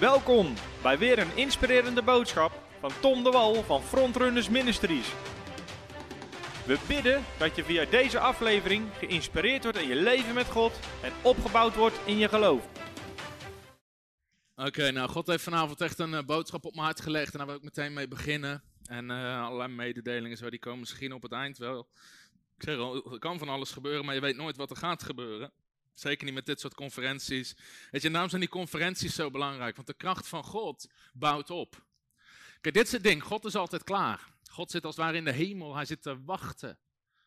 Welkom bij weer een inspirerende boodschap van Tom de Wal van Frontrunners Ministries. We bidden dat je via deze aflevering geïnspireerd wordt in je leven met God en opgebouwd wordt in je geloof. Oké, nou, God heeft vanavond echt een eh, boodschap op mijn hart gelegd en daar wil ik meteen mee beginnen. En eh, allerlei mededelingen, zo, die komen misschien op het eind wel. Ik zeg al, er kan van alles gebeuren, maar je weet nooit wat er gaat gebeuren. Zeker niet met dit soort conferenties. Weet je, daarom zijn die conferenties zo belangrijk, want de kracht van God bouwt op. Kijk, dit is het ding, God is altijd klaar. God zit als het ware in de hemel, hij zit te wachten.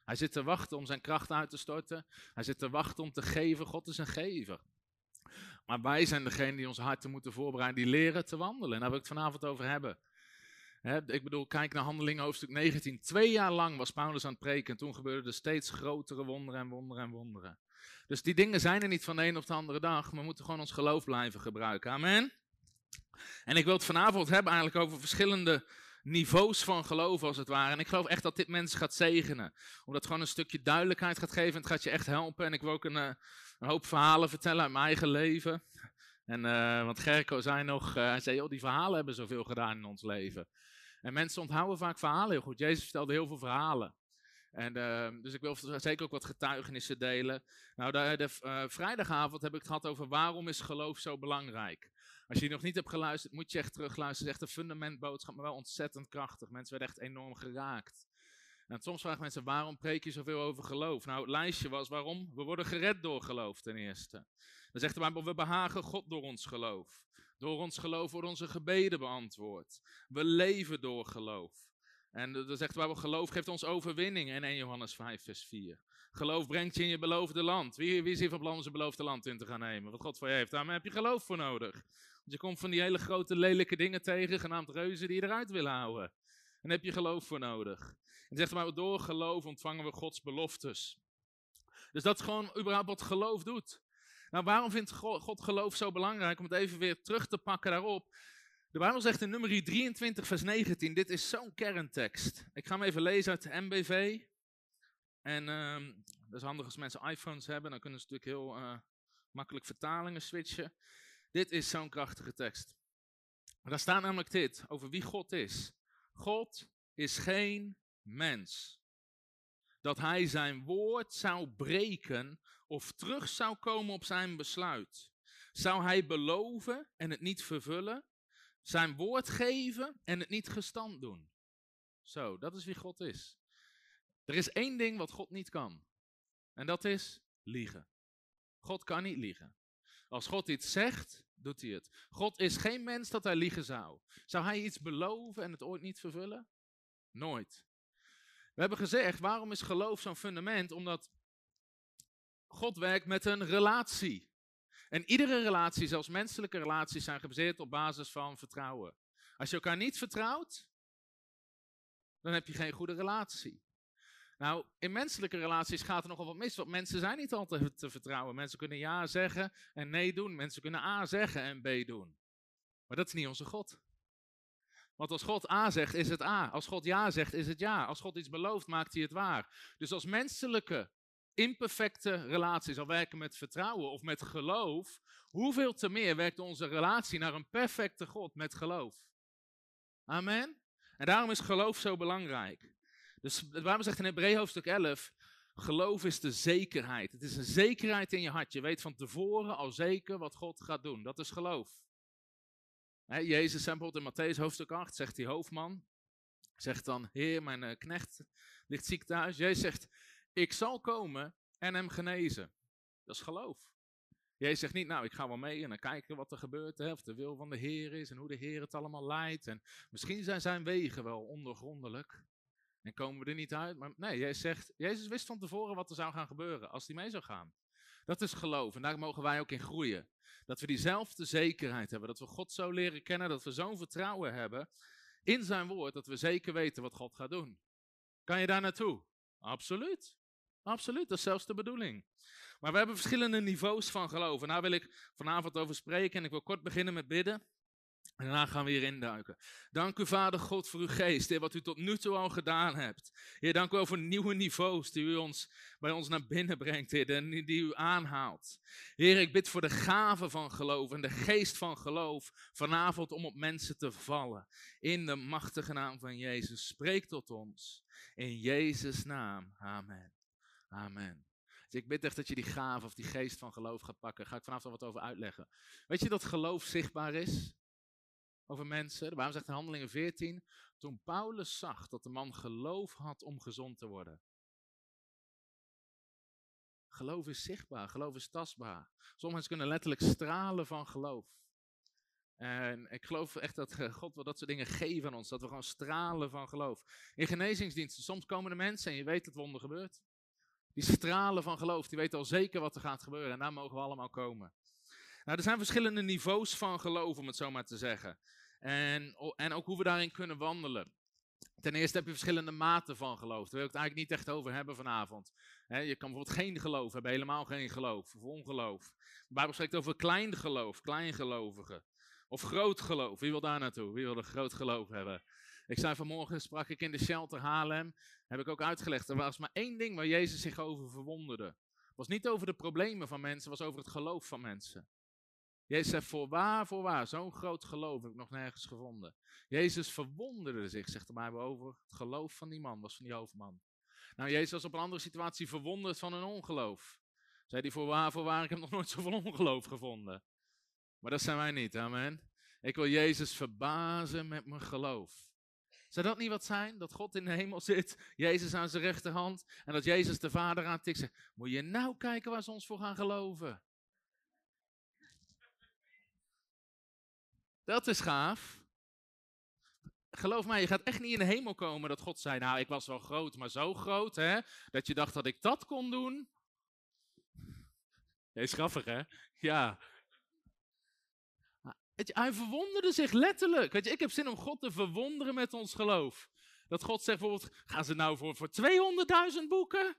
Hij zit te wachten om zijn kracht uit te storten. Hij zit te wachten om te geven. God is een gever. Maar wij zijn degene die ons harten moeten voorbereiden, die leren te wandelen. En daar wil ik het vanavond over hebben. ik bedoel, kijk naar handelingen hoofdstuk 19. Twee jaar lang was Paulus aan het preken en toen gebeurden er steeds grotere wonderen en wonderen en wonderen. Dus die dingen zijn er niet van de een op de andere dag. We moeten gewoon ons geloof blijven gebruiken. Amen. En ik wil het vanavond hebben eigenlijk over verschillende niveaus van geloof als het ware. En ik geloof echt dat dit mensen gaat zegenen. Omdat het gewoon een stukje duidelijkheid gaat geven. En het gaat je echt helpen. En ik wil ook een, eh, een hoop verhalen vertellen uit mijn eigen leven. En, uh, want Gerco zei nog, uh, hij zei, die verhalen hebben zoveel gedaan in ons leven. En mensen onthouden vaak verhalen heel goed. Jezus vertelde heel veel verhalen. En, uh, dus ik wil zeker ook wat getuigenissen delen. Nou, de, uh, vrijdagavond heb ik het gehad over waarom is geloof zo belangrijk. Als je nog niet hebt geluisterd, moet je echt terugluisteren. Het is echt een fundamentboodschap, maar wel ontzettend krachtig. Mensen werden echt enorm geraakt. En soms vragen mensen, waarom preek je zoveel over geloof? Nou, het lijstje was waarom? We worden gered door geloof ten eerste. Dan zegt de Bijbel, we behagen God door ons geloof. Door ons geloof worden onze gebeden beantwoord. We leven door geloof. En dan zegt de Bijbel, geloof geeft ons overwinning in 1 Johannes 5 vers 4. Geloof brengt je in je beloofde land. Wie, wie is hier van plan om zijn beloofde land in te gaan nemen? Wat God voor je heeft, daar heb je geloof voor nodig. Want je komt van die hele grote lelijke dingen tegen, genaamd reuzen, die je eruit willen houden. En daar heb je geloof voor nodig. En zegt maar, door geloof ontvangen we Gods beloftes. Dus dat is gewoon überhaupt wat geloof doet. Nou, waarom vindt God geloof zo belangrijk? Om het even weer terug te pakken daarop. De Bijbel zegt in nummer 23, vers 19, dit is zo'n kerntekst. Ik ga hem even lezen uit de MBV. En um, dat is handig als mensen iPhones hebben, dan kunnen ze natuurlijk heel uh, makkelijk vertalingen switchen. Dit is zo'n krachtige tekst. Daar staat namelijk dit, over wie God is. God is geen mens. Dat hij zijn woord zou breken of terug zou komen op zijn besluit. Zou hij beloven en het niet vervullen? Zijn woord geven en het niet gestand doen? Zo, dat is wie God is. Er is één ding wat God niet kan. En dat is liegen. God kan niet liegen. Als God iets zegt, doet hij het. God is geen mens dat hij liegen zou. Zou hij iets beloven en het ooit niet vervullen? Nooit. We hebben gezegd, waarom is geloof zo'n fundament? Omdat God werkt met een relatie. En iedere relatie, zelfs menselijke relaties, zijn gebaseerd op basis van vertrouwen. Als je elkaar niet vertrouwt, dan heb je geen goede relatie. Nou, in menselijke relaties gaat er nogal wat mis, want mensen zijn niet altijd te vertrouwen. Mensen kunnen ja zeggen en nee doen. Mensen kunnen A zeggen en B doen. Maar dat is niet onze God. Want als God A zegt, is het A. Als God ja zegt, is het ja. Als God iets belooft, maakt hij het waar. Dus als menselijke, imperfecte relaties al werken met vertrouwen of met geloof, hoeveel te meer werkt onze relatie naar een perfecte God met geloof? Amen? En daarom is geloof zo belangrijk. Dus waarom zegt in Hebreeën hoofdstuk 11, geloof is de zekerheid. Het is een zekerheid in je hart. Je weet van tevoren al zeker wat God gaat doen. Dat is geloof. Jezus bijvoorbeeld in Matthäus hoofdstuk 8, zegt die hoofdman, zegt dan, Heer, mijn uh, knecht ligt ziek thuis. Jezus zegt, ik zal komen en hem genezen. Dat is geloof. Jezus zegt niet, nou, ik ga wel mee en dan kijken wat er gebeurt, hè, of de wil van de Heer is en hoe de Heer het allemaal leidt. En misschien zijn zijn wegen wel ondergrondelijk en komen we er niet uit. Maar nee, Jezus zegt, Jezus wist van tevoren wat er zou gaan gebeuren als hij mee zou gaan. Dat is geloof en daar mogen wij ook in groeien. Dat we diezelfde zekerheid hebben. Dat we God zo leren kennen. Dat we zo'n vertrouwen hebben in zijn woord. Dat we zeker weten wat God gaat doen. Kan je daar naartoe? Absoluut. Absoluut. Dat is zelfs de bedoeling. Maar we hebben verschillende niveaus van geloof. En daar wil ik vanavond over spreken. En ik wil kort beginnen met bidden. En daarna gaan we hier induiken. Dank u, Vader God, voor uw geest, Heer, wat u tot nu toe al gedaan hebt. Heer, dank u wel voor nieuwe niveaus die u ons, bij ons naar binnen brengt, Heer, en die u aanhaalt. Heer, ik bid voor de gave van geloof en de geest van geloof vanavond om op mensen te vallen. In de machtige naam van Jezus, spreek tot ons. In Jezus' naam, amen. Amen. Dus ik bid echt dat je die gave of die geest van geloof gaat pakken. Daar ga ik vanavond wat over uitleggen. Weet je dat geloof zichtbaar is? over mensen. Bijbel zegt in Handelingen 14, toen Paulus zag dat de man geloof had om gezond te worden. Geloof is zichtbaar, geloof is tastbaar. Sommige mensen kunnen letterlijk stralen van geloof. En ik geloof echt dat God wel dat soort dingen geven aan ons, dat we gewoon stralen van geloof. In genezingsdiensten, soms komen de mensen en je weet dat wonder gebeurt. Die stralen van geloof, die weten al zeker wat er gaat gebeuren en daar mogen we allemaal komen. Nou, er zijn verschillende niveaus van geloof, om het zo maar te zeggen. En, en ook hoe we daarin kunnen wandelen. Ten eerste heb je verschillende maten van geloof. Daar wil ik het eigenlijk niet echt over hebben vanavond. je kan bijvoorbeeld geen geloof hebben, helemaal geen geloof, of ongeloof. De Bijbel spreekt over klein geloof, kleingelovigen. Of groot geloof. Wie wil daar naartoe? Wie wil een groot geloof hebben? Ik zei vanmorgen, sprak ik in de shelter Haarlem, heb ik ook uitgelegd. Er was maar één ding waar Jezus zich over verwonderde. Het was niet over de problemen van mensen, het was over het geloof van mensen. Jezus zegt, voorwaar, voorwaar, zo'n groot geloof heb ik nog nergens gevonden. Jezus verwonderde zich, zegt de Bijbel over, het geloof van die man, was van die hoofdman. Nou, Jezus was op een andere situatie verwonderd van een ongeloof. Zei hij, voorwaar, voorwaar, ik heb nog nooit zoveel ongeloof gevonden. Maar dat zijn wij niet, amen. Ik wil Jezus verbazen met mijn geloof. Zou dat niet wat zijn? Dat God in de hemel zit, Jezus aan zijn rechterhand, en dat Jezus de Vader aan zegt, moet je nou kijken waar ze ons voor gaan geloven. Dat is gaaf. Geloof mij, je gaat echt niet in de hemel komen dat God zei, nou ik was wel groot, maar zo groot hè, dat je dacht dat ik dat kon doen. Nee, is grappig hè? Ja. Hij verwonderde zich letterlijk. Weet je, ik heb zin om God te verwonderen met ons geloof. Dat God zegt bijvoorbeeld, gaan ze nou voor, voor 200.000 boeken?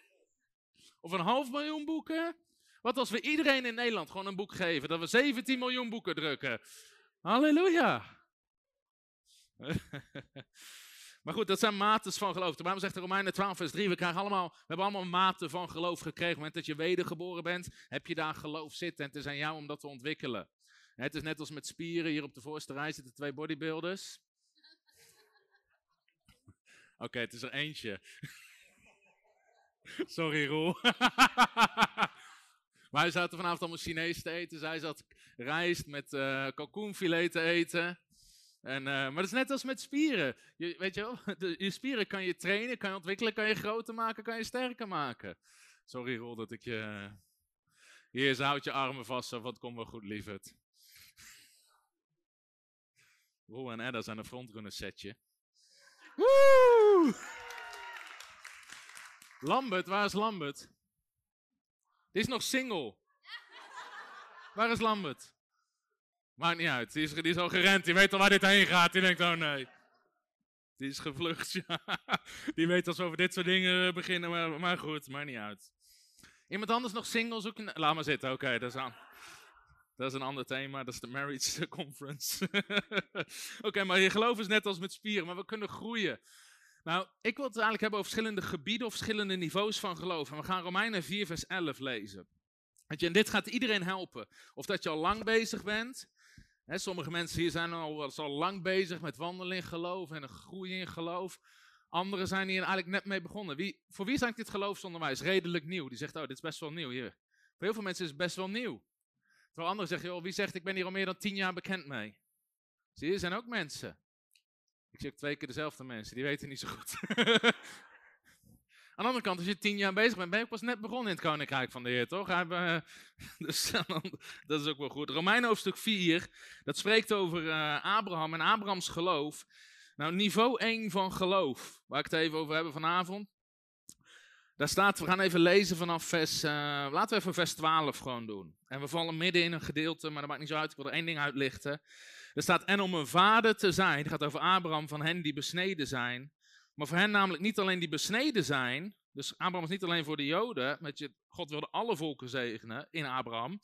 of een half miljoen boeken? Wat als we iedereen in Nederland gewoon een boek geven, dat we 17 miljoen boeken drukken? Halleluja! maar goed, dat zijn maten van geloof. De Bijbel zegt in Romeinen 12, vers 3, we, krijgen allemaal, we hebben allemaal maten van geloof gekregen. Op het moment dat je wedergeboren bent, heb je daar geloof zitten. En het is aan jou om dat te ontwikkelen. Het is net als met spieren. Hier op de voorste rij zitten twee bodybuilders. Oké, het is er eentje. Sorry, Roel. Wij zaten vanavond allemaal Chinees te eten. Zij zat rijst met uh, kalkoenfilet te eten. En, uh, maar dat is net als met spieren. Je, weet je wel, de, je spieren kan je trainen, kan je ontwikkelen, kan je groter maken, kan je sterker maken. Sorry Rol dat ik je... Hier, houd je armen vast, wat komt wel goed, lieverd. Roel en Edda zijn een frontrunner setje. Woe! Lambert, waar is Lambert? Die is nog single. Waar is Lambert? Maakt niet uit. Die is, die al gerend. Die weet al waar dit heen gaat. Die denkt, oh nee. Die is gevlucht. Ja. Die weet als we over dit soort dingen beginnen. Maar, maar goed, maakt niet uit. Iemand anders nog single zoeken? Laat maar zitten. Oké, dat, is dat is een ander thema. Dat is de Marriage Conference. Oké, maar je geloof is net als met spieren. Maar we kunnen groeien. Nou, ik wil het eigenlijk hebben over verschillende gebieden of verschillende niveaus van geloof. En we gaan Romeinen 4, vers 11 lezen. je, en dit gaat iedereen helpen. Of dat je al lang bezig bent. Hè, sommige mensen hier zijn al, al lang bezig met wandelen in geloof en een groei in geloof. Anderen zijn hier eigenlijk net mee begonnen. Wie, voor wie is dit geloofsonderwijs redelijk nieuw? Die zegt, oh, dit is best wel nieuw hier. Voor heel veel mensen is het best wel nieuw. Terwijl anderen zeggen, joh, wie zegt, ik ben hier al meer dan tien jaar bekend mee. Zie je, er zijn ook mensen. Ik zeg twee keer dezelfde mensen, die weten niet zo goed. Aan de andere kant, als je tien jaar bezig bent, ben je pas net begonnen in het Koninkrijk van de Heer, toch? Uh, dus dat is ook wel goed. Romein hoofdstuk 4, dat spreekt over uh, Abraham en Abrahams geloof. Nou, niveau 1 van geloof, waar ik het even over hebben vanavond. Daar staat, we gaan even lezen vanaf vers, uh, laten we even vers 12 gewoon doen. En we vallen midden in een gedeelte, maar dat maakt niet zo uit, ik wil er één ding uitlichten. Er staat, en om een vader te zijn, gaat over Abraham, van hen die besneden zijn. Maar voor hen namelijk niet alleen die besneden zijn, dus Abraham is niet alleen voor de Joden, met je, God wilde alle volken zegenen in Abraham,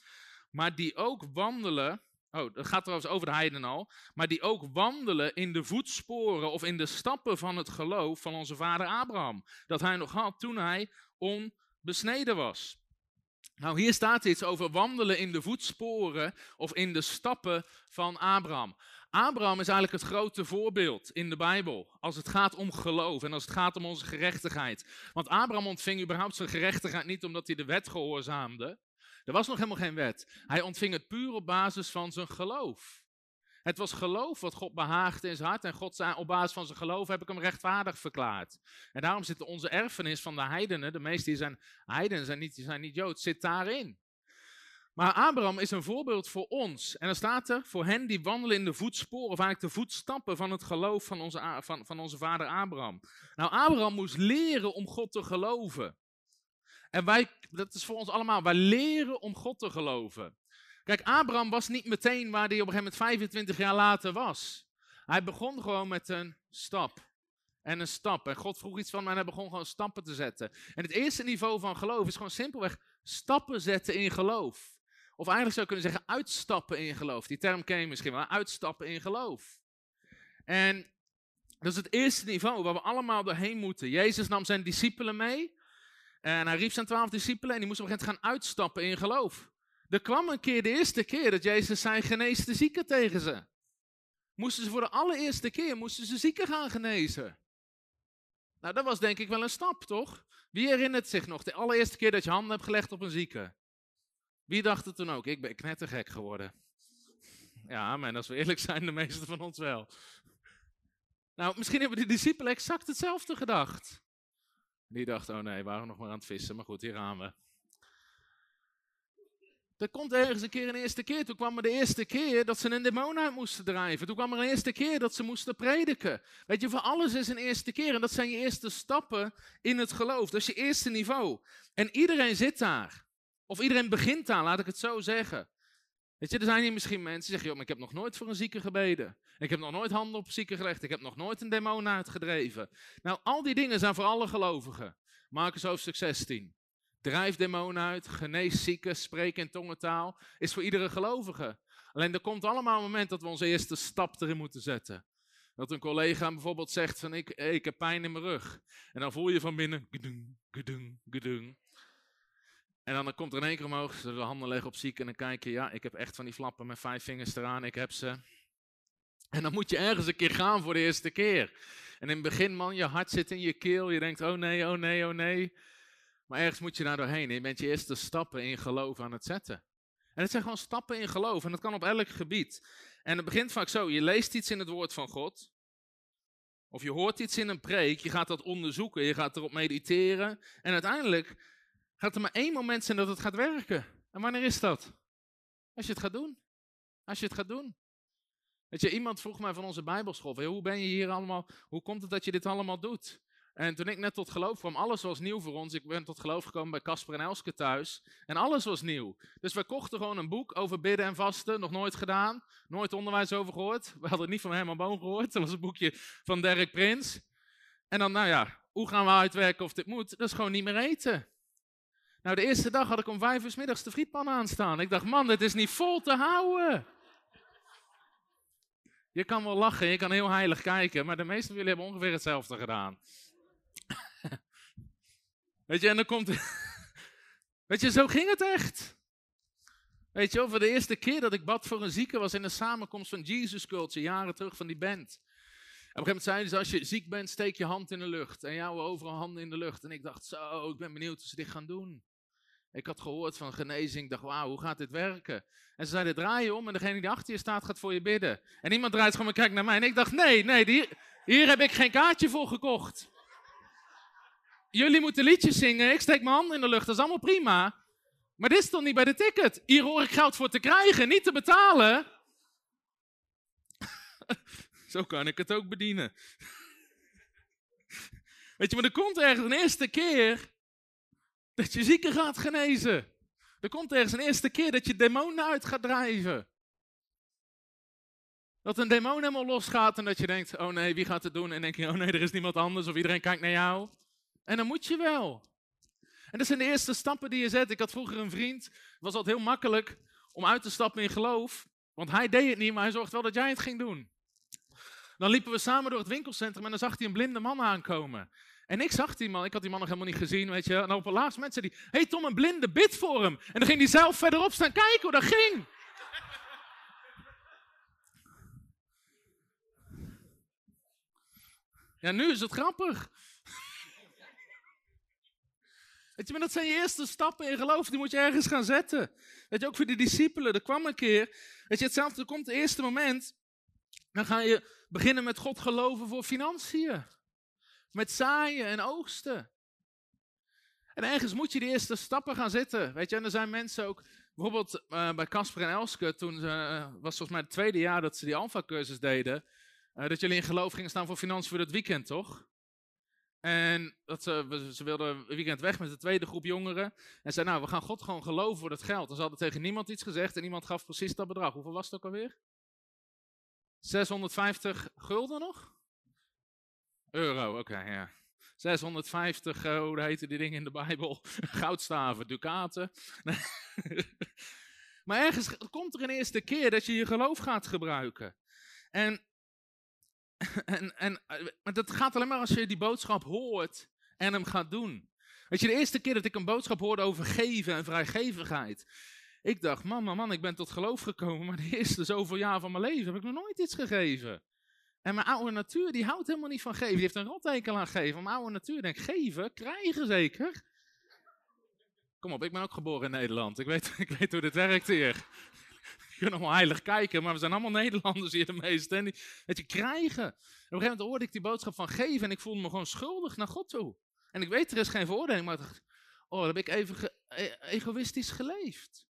maar die ook wandelen Oh, dat gaat trouwens over de heiden al. Maar die ook wandelen in de voetsporen of in de stappen van het geloof van onze vader Abraham. Dat hij nog had toen hij onbesneden was. Nou, hier staat iets over wandelen in de voetsporen of in de stappen van Abraham. Abraham is eigenlijk het grote voorbeeld in de Bijbel als het gaat om geloof en als het gaat om onze gerechtigheid. Want Abraham ontving überhaupt zijn gerechtigheid niet omdat hij de wet gehoorzaamde. Er was nog helemaal geen wet. Hij ontving het puur op basis van zijn geloof. Het was geloof wat God behaagde in zijn hart. En God zei, op basis van zijn geloof heb ik hem rechtvaardig verklaard. En daarom zit onze erfenis van de heidenen, de meesten die zijn heidenen, zijn niet, zijn niet Joods, zit daarin. Maar Abraham is een voorbeeld voor ons. En dan staat er, voor hen die wandelen in de voetsporen, of eigenlijk de voetstappen van het geloof van onze, van, van onze vader Abraham. Nou, Abraham moest leren om God te geloven. En wij, dat is voor ons allemaal, wij leren om God te geloven. Kijk, Abraham was niet meteen waar hij op een gegeven moment 25 jaar later was. Hij begon gewoon met een stap. En een stap. En God vroeg iets van hem en hij begon gewoon stappen te zetten. En het eerste niveau van geloof is gewoon simpelweg stappen zetten in geloof. Of eigenlijk zou je kunnen zeggen uitstappen in geloof. Die term ken je misschien wel, uitstappen in geloof. En dat is het eerste niveau waar we allemaal doorheen moeten. Jezus nam zijn discipelen mee. En hij riep zijn twaalf discipelen en die moesten op een gegeven moment gaan uitstappen in geloof. Er kwam een keer, de eerste keer, dat Jezus zei, genees de zieken tegen ze. Moesten ze voor de allereerste keer, moesten ze zieken gaan genezen. Nou, dat was denk ik wel een stap, toch? Wie herinnert zich nog de allereerste keer dat je handen hebt gelegd op een zieke? Wie dacht het toen ook? Ik ben knettergek geworden. Ja, maar als we eerlijk zijn, de meeste van ons wel. Nou, misschien hebben de discipelen exact hetzelfde gedacht. Die dachten, oh nee, waren nog maar aan het vissen, maar goed, hier gaan we. Er komt ergens een keer een eerste keer. Toen kwam er de eerste keer dat ze een demon uit moesten drijven. Toen kwam er een eerste keer dat ze moesten prediken. Weet je, voor alles is een eerste keer. En dat zijn je eerste stappen in het geloof. Dat is je eerste niveau. En iedereen zit daar. Of iedereen begint daar, laat ik het zo zeggen. Je, er zijn hier misschien mensen die zeggen, joh, ik heb nog nooit voor een zieke gebeden. Ik heb nog nooit handen op zieken gelegd. Ik heb nog nooit een demon uitgedreven. Nou, al die dingen zijn voor alle gelovigen. Marcus hoofdstuk 16. Drijf demonen uit, genees zieken, spreek in tongentaal. Is voor iedere gelovige. Alleen er komt allemaal een moment dat we onze eerste stap erin moeten zetten. Dat een collega bijvoorbeeld zegt van ik, ik heb pijn in mijn rug. En dan voel je van binnen, gedung, gedung, gedung. En dan komt er in één keer omhoog, ze de handen leggen op ziek en dan kijk je, ja, ik heb echt van die flappen met vijf vingers eraan, ik heb ze. En dan moet je ergens een keer gaan voor de eerste keer. En in het begin, man, je hart zit in je keel, je denkt, oh nee, oh nee, oh nee. Maar ergens moet je daar doorheen. Je bent je eerste stappen in geloof aan het zetten. En het zijn gewoon stappen in geloof. En dat kan op elk gebied. En het begint vaak zo. Je leest iets in het woord van God. Of je hoort iets in een preek. Je gaat dat onderzoeken. Je gaat erop mediteren. En uiteindelijk gaat er maar één moment zijn dat het gaat werken. En wanneer is dat? Als je het gaat doen. Als je het gaat doen. Weet je, iemand vroeg mij van onze bijbelschool. Hoe ben je hier allemaal? Hoe komt het dat je dit allemaal doet? En toen ik net tot geloof kwam, alles was nieuw voor ons. Ik ben tot geloof gekomen bij Casper en Elske thuis. En alles was nieuw. Dus we kochten gewoon een boek over bidden en vasten. Nog nooit gedaan. Nooit onderwijs over gehoord. We hadden het niet van Herman Boon gehoord. Dat was een boekje van Derek Prins. En dan, nou ja, hoe gaan we uitwerken of dit moet? Dat is gewoon niet meer eten. Nou, de eerste dag had ik om vijf uur middags de frietpan aanstaan. Ik dacht, man, dit is niet vol te houden. Je kan wel lachen, je kan heel heilig kijken, maar de meeste van jullie hebben ongeveer hetzelfde gedaan. Weet je, en dan komt. Weet je, zo ging het echt. Weet je, over de eerste keer dat ik bad voor een zieke was in een samenkomst van Jesus Culture, jaren terug van die band. En op een gegeven moment zeiden ze, als je ziek bent, steek je hand in de lucht. En jou overal handen in de lucht. En ik dacht, zo, ik ben benieuwd hoe ze dit gaan doen. Ik had gehoord van genezing, ik dacht, wauw, hoe gaat dit werken? En ze zeiden, draai je om en degene die achter je staat gaat voor je bidden. En iemand draait gewoon en kijkt naar mij. En ik dacht, nee, nee, hier, hier heb ik geen kaartje voor gekocht jullie moeten liedjes zingen, ik steek mijn hand in de lucht, dat is allemaal prima. Maar dit is toch niet bij de ticket? Hier hoor ik geld voor te krijgen, niet te betalen. Zo kan ik het ook bedienen. Weet je, maar er komt ergens een eerste keer dat je zieken gaat genezen. Er komt ergens een eerste keer dat je demonen uit gaat drijven. Dat een demon helemaal losgaat en dat je denkt, oh nee, wie gaat het doen? En denk je, oh nee, er is niemand anders of iedereen kijkt naar jou. En dan moet je wel. En dat zijn de eerste stappen die je zet. Ik had vroeger een vriend, was altijd heel makkelijk om uit te stappen in geloof. Want hij deed het niet, maar hij zorgde wel dat jij het ging doen. Dan liepen we samen door het winkelcentrum en dan zag hij een blinde man aankomen. En ik zag die man, ik had die man nog helemaal niet gezien, weet je. En op een laatste moment zei hey Tom, een blinde, bid voor hem. En dan ging hij zelf verderop staan kijken hoe dat ging. Ja, nu is het grappig. Weet je, maar dat zijn je eerste stappen in geloof, die moet je ergens gaan zetten. Weet je, ook voor de discipelen, er kwam een keer, weet je, hetzelfde, er komt het eerste moment, dan ga je beginnen met God geloven voor financiën. Met zaaien en oogsten. En ergens moet je die eerste stappen gaan zetten. Weet je, en er zijn mensen ook, bijvoorbeeld uh, bij Casper en Elske, toen uh, was volgens mij het tweede jaar dat ze die Alpha-cursus deden, uh, dat jullie in geloof gingen staan voor financiën voor het weekend, toch? En dat ze, ze wilden een weekend weg met de tweede groep jongeren. En zei, nou, we gaan God gewoon geloven voor dat geld. En ze hadden tegen niemand iets gezegd en niemand gaf precies dat bedrag. Hoeveel was het ook alweer? 650 gulden nog? Euro, oké, ja. 650, uh, hoe heette die dingen in de Bijbel? Goudstaven, ducaten. maar ergens komt er een eerste keer dat je je geloof gaat gebruiken. En, en, en maar dat gaat alleen maar als je die boodschap hoort en hem gaat doen. Weet je, de eerste keer dat ik een boodschap hoorde over geven en vrijgevigheid. Ik dacht, man, man, man, ik ben tot geloof gekomen, maar de eerste zoveel jaar van mijn leven heb ik nog nooit iets gegeven. En mijn oude natuur, die houdt helemaal niet van geven. Die heeft een rottekel aan geven. Mijn oude natuur denkt, geven, krijgen zeker. Kom op, ik ben ook geboren in Nederland. Ik weet, ik weet hoe dit werkt hier. Je kunt allemaal heilig kijken, maar we zijn allemaal Nederlanders hier de meeste. En die, weet je, krijgen. op een gegeven moment hoorde ik die boodschap van geven en ik voelde me gewoon schuldig naar God toe. En ik weet, er is geen veroordeling, maar dacht, oh, heb ik even e egoïstisch geleefd.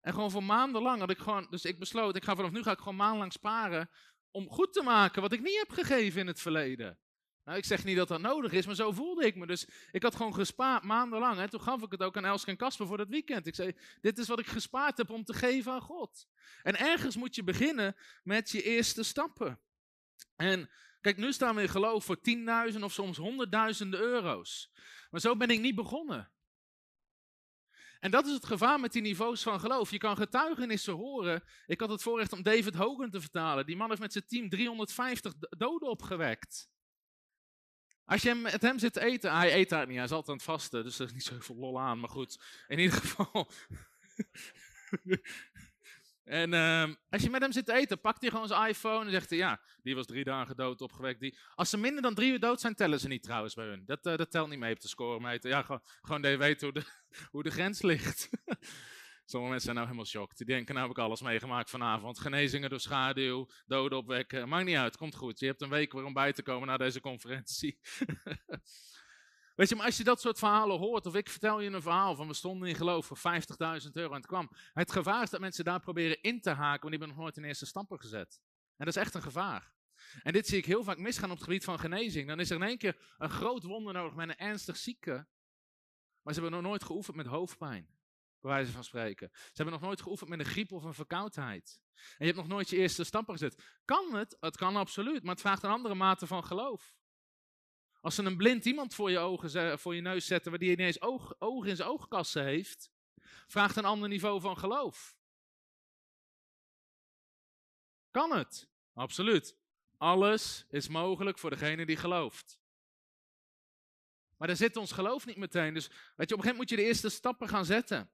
En gewoon voor maanden had ik gewoon, dus ik besloot, ik ga vanaf nu ga ik gewoon maandenlang sparen om goed te maken wat ik niet heb gegeven in het verleden. Nou, ik zeg niet dat dat nodig is, maar zo voelde ik me. Dus ik had gewoon gespaard maandenlang. En toen gaf ik het ook aan Elske en Kasper voor dat weekend. Ik zei, dit is wat ik gespaard heb om te geven aan God. En ergens moet je beginnen met je eerste stappen. En kijk, nu staan we in geloof voor tienduizend of soms honderdduizenden euro's. Maar zo ben ik niet begonnen. En dat is het gevaar met die niveaus van geloof. Je kan getuigenissen horen. Ik had het voorrecht om David Hogan te vertalen. Die man heeft met zijn team 350 doden opgewekt. Als je met hem zit te eten, hij eet daar niet, hij is altijd aan het vasten, dus er is niet zoveel lol aan, maar goed. In ieder geval. En uh, als je met hem zit te eten, pakt hij gewoon zijn iPhone en zegt hij, ja, die was drie dagen dood opgewekt. Die... Als ze minder dan drie uur dood zijn, tellen ze niet trouwens bij hun. Dat, uh, dat telt niet mee op de score meten. Ja, gewoon, gewoon dat je weet hoe de, hoe de grens ligt. Sommige mensen zijn nou helemaal shocked. Die denken, nou heb ik alles meegemaakt vanavond. Genezingen door schaduw, doden opwekken. Maakt niet uit, komt goed. Je hebt een week weer om bij te komen naar deze conferentie. Weet je, maar als je dat soort verhalen hoort, of ik vertel je een verhaal van we stonden in geloof voor 50.000 euro en het kwam. Het gevaar is dat mensen daar proberen in te haken, want die hebben nog nooit een eerste stamper gezet. En dat is echt een gevaar. En dit zie ik heel vaak misgaan op het gebied van genezing. Dan is er in één keer een groot wonder nodig met een ernstig zieke. Maar ze hebben nog nooit geoefend met hoofdpijn. Bij wijze van spreken. Ze hebben nog nooit geoefend met een griep of een verkoudheid. En je hebt nog nooit je eerste stamper gezet. Kan het? Het kan absoluut, maar het vraagt een andere mate van geloof. Als ze een blind iemand voor je, ogen, voor je neus zetten, waar die ineens oog, ogen in zijn oogkassen heeft, vraagt een ander niveau van geloof. Kan het? Absoluut. Alles is mogelijk voor degene die gelooft. Maar daar zit ons geloof niet meteen. Dus weet je, op een gegeven moment moet je de eerste stappen gaan zetten.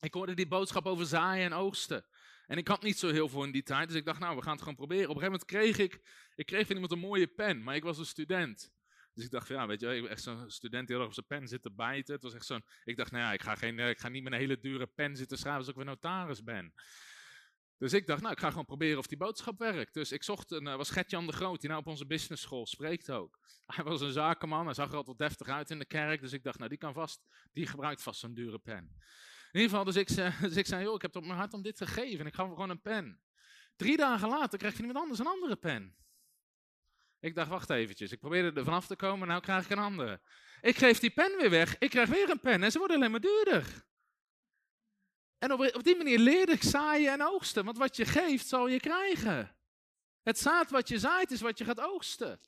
Ik hoorde die boodschap over zaaien en oogsten. En ik had niet zo heel veel in die tijd, dus ik dacht, nou, we gaan het gewoon proberen. Op een gegeven moment kreeg ik, ik kreeg van iemand een mooie pen, maar ik was een student. Dus ik dacht, ja, weet je, echt zo'n student die heel erg op zijn pen zit te bijten. Het was echt zo'n, ik dacht, nou ja, ik ga, geen, ik ga niet met een hele dure pen zitten schrijven als ik weer notaris ben. Dus ik dacht, nou, ik ga gewoon proberen of die boodschap werkt. Dus ik zocht een, uh, was Gertjan de Groot, die nou op onze business school spreekt ook. Hij was een zakenman, hij zag er altijd deftig uit in de kerk. Dus ik dacht, nou, die kan vast, die gebruikt vast zo'n dure pen. In ieder geval, dus ik, dus ik zei, joh, ik heb het op mijn hart om dit te geven. En ik gaf hem gewoon een pen. Drie dagen later kreeg van iemand anders een andere pen. Ik dacht, wacht eventjes, ik probeerde er vanaf te komen, nou krijg ik een andere. Ik geef die pen weer weg, ik krijg weer een pen en ze worden alleen maar duurder. En op, op die manier leerde ik zaaien en oogsten, want wat je geeft zal je krijgen. Het zaad wat je zaait is wat je gaat oogsten.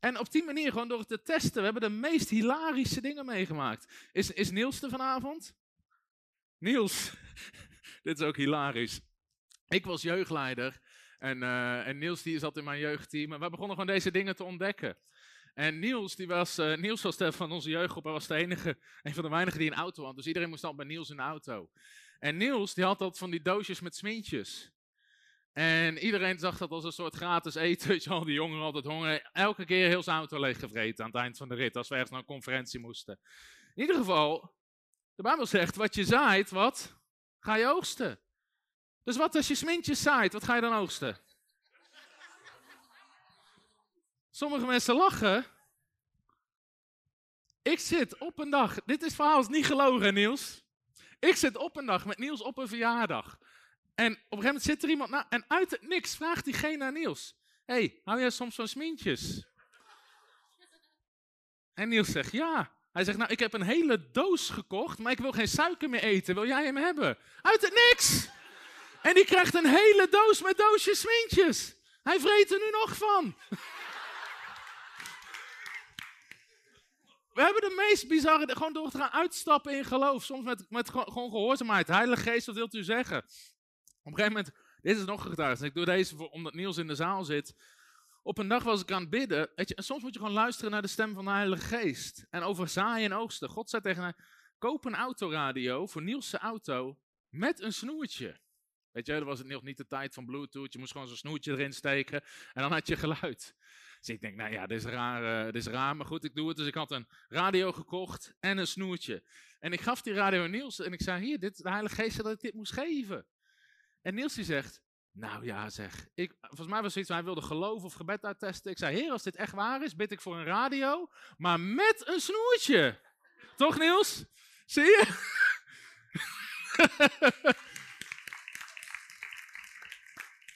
En op die manier, gewoon door het te testen, we hebben de meest hilarische dingen meegemaakt. Is, is Niels er vanavond? Niels, dit is ook hilarisch. ik was jeugdleider en, eh, en Niels die zat in mijn jeugdteam. En we begonnen gewoon deze dingen te ontdekken. En Niels, die was, uh, Niels was de, van onze jeugdgroep, hij was de enige, een van de weinigen die een auto had. Dus iedereen moest dan bij Niels in de auto. En Niels, die had dat van die doosjes met smintjes. En iedereen zag dat als een soort gratis eten. Al die jongeren altijd honger. Elke keer heel zijn auto leeggevreten aan het eind van de rit. Als we ergens naar een conferentie moesten. In ieder geval, de Bijbel zegt, wat je zaait, wat ga je oogsten. Dus wat als je smintjes zaait, wat ga je dan oogsten? Sommige mensen lachen. Ik zit op een dag, dit is verhaal is niet gelogen Niels. Ik zit op een dag met Niels op een verjaardag. En op een gegeven moment zit er iemand na en uit het niks vraagt diegene aan Niels. hey, hou jij soms van smintjes? En Niels zegt ja. Hij zegt, nou ik heb een hele doos gekocht, maar ik wil geen suiker meer eten. Wil jij hem hebben? Uit het niks! En die krijgt een hele doos met doosjes smintjes. Hij vreet er nu nog van. We hebben de meest bizarre, gewoon door te gaan uitstappen in geloof. Soms met, met gewoon gehoorzaamheid. Heilige Geest, wat wilt u zeggen? Op een gegeven moment, dit is nog getuigd. Ik doe deze voor, omdat Niels in de zaal zit. Op een dag was ik aan het bidden. Weet je, en soms moet je gewoon luisteren naar de stem van de Heilige Geest. En over zaaien en oogsten. God zei tegen mij, koop een autoradio voor Niels' auto met een snoertje. Weet je, dat was het nog niet de tijd van Bluetooth. Je moest gewoon zo'n snoertje erin steken en dan had je geluid. Dus ik denk, nou ja, dit is, raar, uh, dit is raar, maar goed, ik doe het. Dus ik had een radio gekocht en een snoertje. En ik gaf die radio aan Niels en ik zei, hier, dit, de Heilige Geest zei dat ik dit moest geven. En Niels die zegt, nou ja zeg, ik, volgens mij was het zoiets, hij wilde geloof of gebed uittesten. Ik zei, heer, als dit echt waar is, bid ik voor een radio, maar met een snoertje. Toch Niels? Zie je?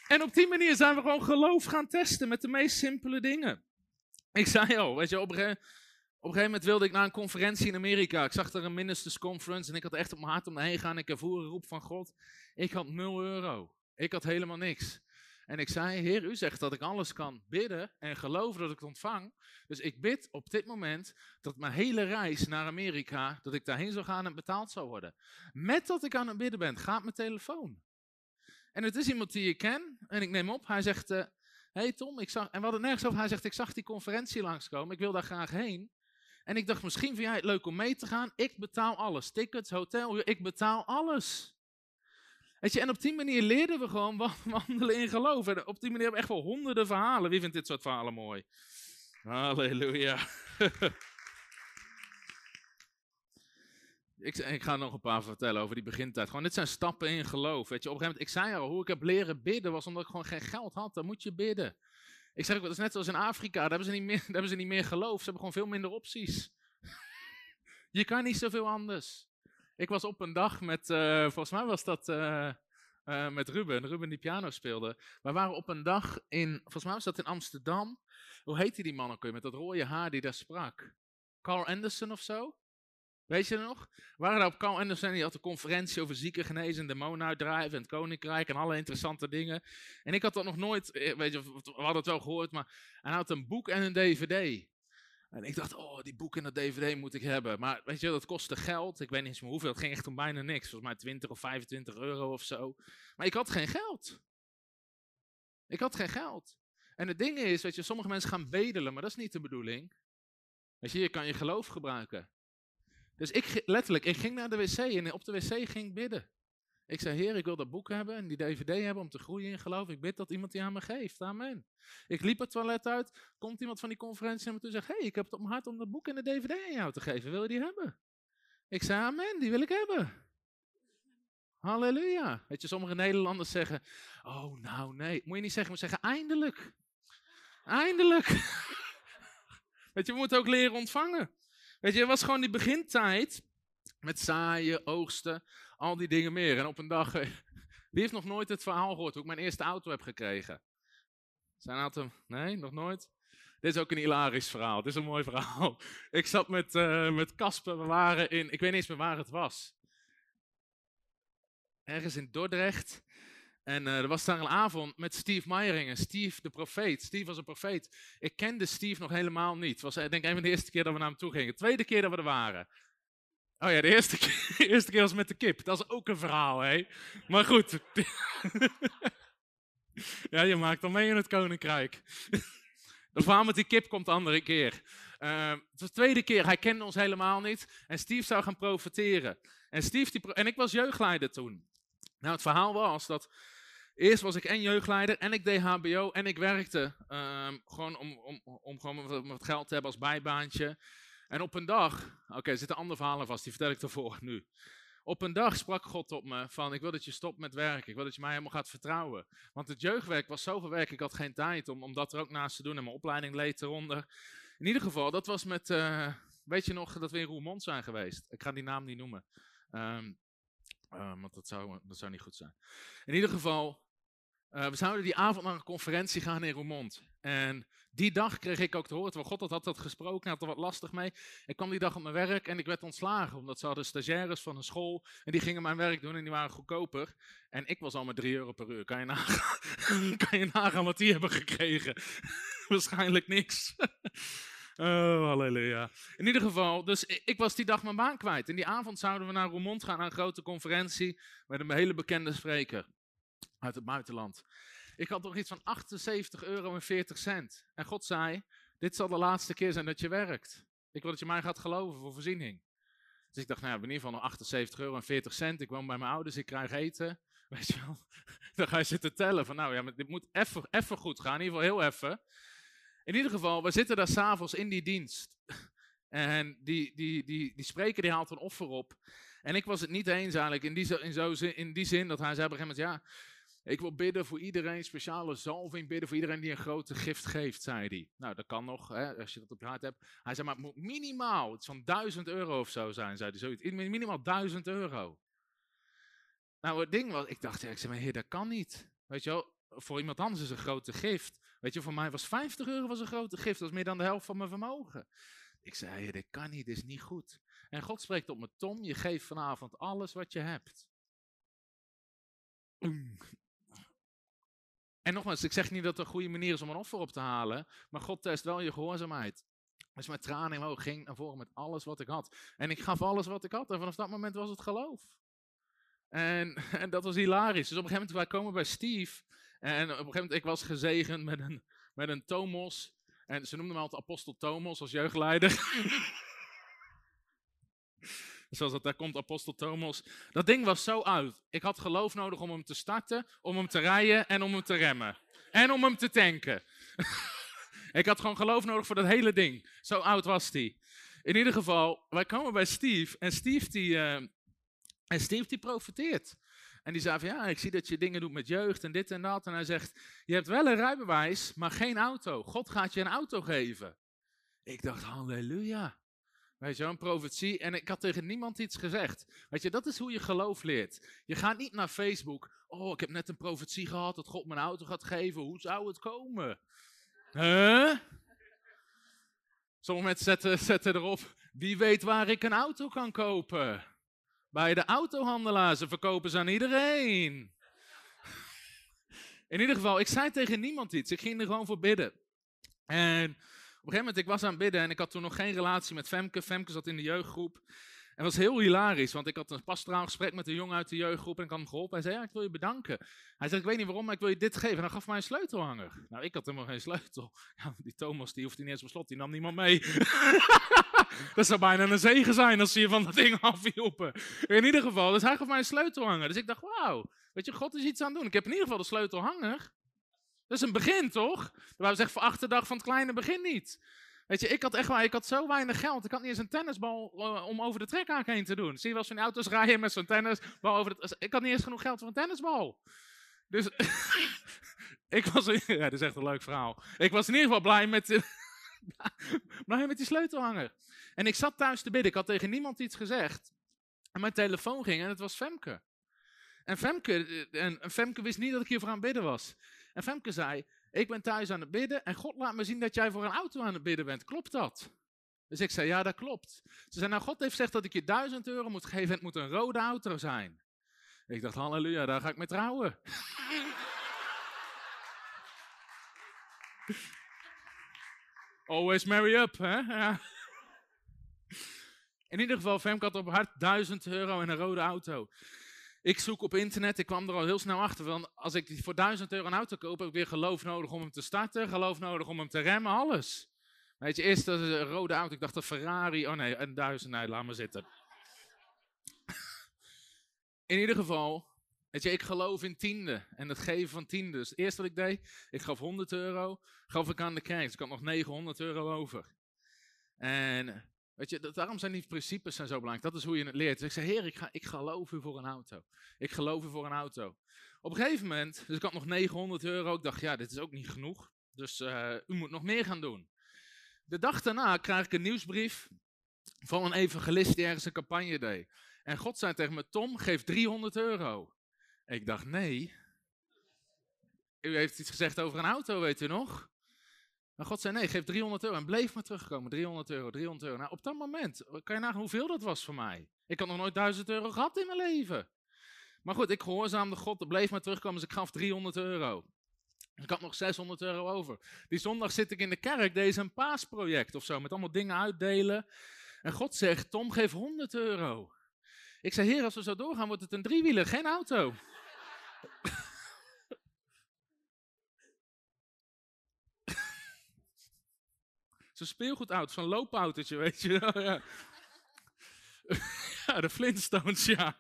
En op die manier zijn we gewoon geloof gaan testen met de meest simpele dingen. Ik zei al, weet je, op een, gegeven, op een gegeven moment wilde ik naar een conferentie in Amerika. Ik zag er een ministers conference en ik had echt op mijn hart om daarheen gaan. Ik ervoer een roep van God. Ik had 0 euro. Ik had helemaal niks. En ik zei, Heer, u zegt dat ik alles kan bidden en geloven dat ik het ontvang. Dus ik bid op dit moment dat mijn hele reis naar Amerika, dat ik daarheen zou gaan en betaald zou worden. Met dat ik aan het bidden ben, gaat mijn telefoon. En het is iemand die ik ken. En ik neem op. Hij zegt: uh, hey Tom, ik zag. En we hadden nergens over. Hij zegt: Ik zag die conferentie langskomen. Ik wil daar graag heen. En ik dacht: Misschien vind jij het leuk om mee te gaan. Ik betaal alles: tickets, hotel. Ik betaal alles. Je, en op die manier leerden we gewoon wandelen in geloof. En op die manier hebben we echt wel honderden verhalen. Wie vindt dit soort verhalen mooi? Halleluja. Ik, ik, ga nog een paar vertellen over die begintijd. Gewoon, dit zijn stappen in geloof. Weet je, op een gegeven moment, ik zei al, hoe ik heb leren bidden was omdat ik gewoon geen geld had. Dan moet je bidden. Ik zeg dat is net zoals in Afrika, daar hebben, ze niet meer, daar hebben ze niet meer geloof. Ze hebben gewoon veel minder opties. je kan niet zoveel anders. Ik was op een dag met, uh, volgens mij was dat uh, uh, met Ruben, Ruben die piano speelde. We waren op een dag in, volgens mij was dat in Amsterdam. Hoe heette die man ook weer met dat rode haar die daar sprak? Carl Anderson of zo? Weet je nog? We waren daar op Carl Anderson, die had een conferentie over zieken genezen, demonen uitdrijven en het koninkrijk en alle interessante dingen. En ik had dat nog nooit, eh, weet je, we hadden het wel gehoord, maar hij had een boek en een dvd. En ik dacht, oh, die boek en dat dvd moet ik hebben. Maar weet je, dat kostte geld. Ik weet niet hoeveel. Het ging echt om bijna niks. Volgens mij 20 of 25 euro of zo. Maar ik had geen geld. Ik had geen geld. En het ding is, weet je, sommige mensen gaan bedelen, maar dat is niet de bedoeling. Weet je, je kan je geloof gebruiken. Dus ik letterlijk, ik ging naar de wc en op de wc ging ik bidden. Ik zei, Heer, ik wil dat boek hebben en die DVD hebben om te groeien in geloof. Ik bid dat iemand die aan me geeft. Amen. Ik liep het toilet uit, komt iemand van die conferentie naar me toe en zegt, hey, ik heb het op mijn hart om dat boek en de DVD aan jou te geven. Wil je die hebben? Ik zei, amen, die wil ik hebben. Halleluja. Weet je, sommige Nederlanders zeggen, oh nou nee. Moet je niet zeggen, maar zeggen, eindelijk. Eindelijk. Weet je, we moeten ook leren ontvangen. Weet je, was gewoon die begintijd met zaaien, oogsten, al die dingen meer. En op een dag, eh, wie heeft nog nooit het verhaal gehoord hoe ik mijn eerste auto heb gekregen? Zijn auto, nee, nog nooit? Dit is ook een hilarisch verhaal. Dit is een mooi verhaal. Ik zat met uh, met Kasper, we waren in, ik weet niet eens meer waar het was. Ergens in Dordrecht. En uh, er was daar een avond met Steve Meiringen, Steve de profeet. Steve was een profeet. Ik kende Steve nog helemaal niet. Het was denk ik een van de eerste keer dat we naar hem toe gingen. De tweede keer dat we er waren. Oh ja, de eerste, keer, eerste keer was met de kip. Dat is ook een verhaal, hè? Maar goed. ja, je maakt dan mee in het koninkrijk. De verhaal met die kip komt de andere keer. Uh, het was de tweede keer, hij kende ons helemaal niet. En Steve zou gaan profiteren. En, Steve die, en ik was jeugdleider toen. Nou, het verhaal was dat Eerst was ik en jeugdleider en ik deed HBO en ik werkte um, gewoon om, om, om gewoon wat, geld te hebben als bijbaantje. En op een dag, oké, er zitten andere verhalen vast, die vertel ik ervoor nu. Op een dag sprak God op me van, ik wil dat je stopt met werken. Ik wil dat je mij helemaal gaat vertrouwen. Want het jeugdwerk was zoveel werk, ik had geen tijd om, om dat er ook naast te doen. En mijn opleiding leed eronder. In ieder geval, dat was met, uh, weet je nog dat we in Roermond zijn geweest? Ik ga die naam niet noemen. Um, uh, want dat zou, dat zou niet goed zijn. In ieder geval, uh, we zouden die avond naar een conferentie gaan in Roermond. En die dag kreeg ik ook te horen, terwijl God had dat gesproken, had er wat lastig mee. Ik kwam die dag op mijn werk en ik werd ontslagen, omdat ze hadden stagiaires van een school en die gingen mijn werk doen en die waren goedkoper. En ik was al met 3 euro per uur. Kan je nagaan, kan je nagaan wat die hebben gekregen? Waarschijnlijk niks. Oh, halleluja. In ieder geval, dus ik was die dag mijn baan kwijt. En die avond zouden we naar Roermond gaan, naar een grote conferentie met een hele bekende spreker uit het buitenland. Ik had nog iets van 78 euro en 40 cent. En God zei, dit zal de laatste keer zijn dat je werkt. Ik wil dat je mij gaat geloven voor voorziening. Dus ik dacht, nou ja, in ieder geval nog 78 euro en 40 cent. Ik woon bij mijn ouders, ik krijg eten. Weet je wel? Dan ga je zitten tellen van, nou ja, dit moet even goed gaan. In ieder geval heel even. In ieder geval, we zitten daar s'avonds in die dienst. En die, die, die, die spreker die haalt een offer op. En ik was het niet eens eigenlijk in die, in, zo, in die zin dat hij zei op een gegeven moment, ja, ik wil bidden voor iedereen, speciale zalving bidden voor iedereen die een grote gift geeft, zei hij. Nou, dat kan nog, hè, als je dat op je hart hebt. Hij zei, maar het moet minimaal, het van 1000 euro of zo zijn, zei hij. Zoiets. Minimaal 1000 euro. Nou, het ding was, ik dacht, ja, ik zei, maar heer, dat kan niet. Weet je wel, voor iemand anders is een grote gift. Weet je, voor mij was 50 euro was een grote gift, dat is meer dan de helft van mijn vermogen. Ik zei, heer, dit kan niet, dit is niet goed. En God spreekt op me, Tom, je geeft vanavond alles wat je hebt. En nogmaals, ik zeg niet dat het een goede manier is om een offer op te halen, maar God test wel je gehoorzaamheid. Dus met tranen mijn ging naar voren met alles wat ik had. En ik gaf alles wat ik had en vanaf dat moment was het geloof. En, en dat was hilarisch. Dus op een gegeven moment, wij komen bij Steve. En op een gegeven moment, ik was gezegend met een, met een Tomos. En ze noemden me altijd apostel Tomos als jeugdleider. Zoals dat daar komt, apostel Thomas. Dat ding was zo oud. Ik had geloof nodig om hem te starten, om hem te rijden en om hem te remmen. En om hem te tanken. ik had gewoon geloof nodig voor dat hele ding. Zo oud was die. In ieder geval, wij komen bij Steve. En Steve die, uh, en Steve die profiteert. En die zei van ja, ik zie dat je dingen doet met jeugd en dit en dat. En hij zegt, je hebt wel een rijbewijs, maar geen auto. God gaat je een auto geven. Ik dacht, halleluja. Weet je, een profetie. En ik had tegen niemand iets gezegd. Weet je, dat is hoe je geloof leert. Je gaat niet naar Facebook. Oh, ik heb net een profetie gehad dat God mijn auto gaat geven. Hoe zou het komen? Huh? Sommige mensen zetten, erop. Wie weet waar ik een auto kan kopen? Bij de autohandelaar. Ze verkopen ze aan iedereen. In ieder geval, ik zei tegen niemand iets. Ik ging er gewoon voor bidden. En een gegeven moment, ik was aan het bidden en ik had toen nog geen relatie met Femke. Femke zat in de jeugdgroep. En het was heel hilarisch, want ik had een pastoraal gesprek met een jongen uit de jeugdgroep en ik had hem geholpen. Hij zei, ja, ik wil je bedanken. Hij zei, ik weet niet waarom, maar ik wil je dit geven. En hij gaf mij een sleutelhanger. Nou, ik had helemaal geen sleutel. Die Thomas, die hoefde niet eens op slot, die nam niemand mee. dat zou bijna een zegen zijn als ze je van dat ding afhielpen. In ieder geval, dus hij gaf mij een sleutelhanger. Dus ik dacht, wauw, weet je, God is iets aan het doen. Ik heb in ieder geval de sleutelhanger. Dat is een begin, toch? We zeggen voor achterdag van het kleine begin niet. Weet je, ik had echt ik had zo weinig geld. Ik had niet eens een tennisbal uh, om over de trekhaak heen te doen. Zie je wel van auto's rijden met zo'n tennisbal over de... Ik had niet eens genoeg geld voor een tennisbal. Dus ik was... Ja, dat is echt een leuk verhaal. Ik was in ieder geval blij met, blij met die sleutelhanger. En ik zat thuis te bidden. Ik had tegen niemand iets gezegd. En mijn telefoon ging en het was Femke. En Femke, eh, en Femke wist niet dat ik hier voor aan bidden was. En Femke zei, ik ben thuis aan het bidden en God laat me zien dat jij voor een auto aan het bidden bent. Klopt dat? Dus ik zei, ja, dat klopt. Ze zei, nou, God heeft gezegd dat ik je duizend euro moet geven en het moet een rode auto zijn. Ik dacht, halleluja, daar ga ik mee trouwen. Always marry up, hè? In ieder geval, Femke had op hart 1000 euro en een rode auto. Ik zoek op internet, ik kwam er al heel snel achter. Want als ik voor 1000 euro een auto koop, heb ik weer geloof nodig om hem te starten, geloof nodig om hem te remmen, alles. Weet je, eerst dat een rode auto, ik dacht dat Ferrari, oh nee, een 1000, nee, laat maar zitten. In ieder geval, weet je, ik geloof in tiende en het geven van tiende. Dus het eerste wat ik deed, ik gaf 100 euro, gaf ik aan de kerk. Dus ik had nog 900 euro over. En weet je, daarom zijn die principes zijn zo belangrijk. Dat is hoe je het leert. Dus ik zei, heer, ik, ga, ik geloof u voor een auto. Ik geloof u voor een auto. Op een gegeven moment, dus ik had nog 900 euro. Ik dacht, ja, dit is ook niet genoeg. Dus uh, u moet nog meer gaan doen. De dag daarna krijg ik een nieuwsbrief van een evangelist die ergens een campagne deed. En God zei tegen me, Tom, geef 300 euro. Ik dacht, nee. U heeft iets gezegd over een auto, weet u nog? Maar God zei, nee, geef 300 euro. En bleef maar terugkomen, 300 euro, 300 euro. Nou, op dat moment, kan je nagaan hoeveel dat was voor mij? Ik had nog nooit 1000 euro gehad in mijn leven. Maar goed, ik gehoorzaamde God, er bleef maar terugkomen, dus ik gaf 300 euro. Ik had nog 600 euro over. Die zondag zit ik in de kerk, deze een paasproject of zo, met allemaal dingen uitdelen. En God zegt, Tom, geef 100 euro. Ik zei, heer, als we zo doorgaan, wordt het een driewieler, geen auto. Zo'n speelgoedauto, zo'n loopautootje, weet je wel. Ja. ja, de Flintstones, ja.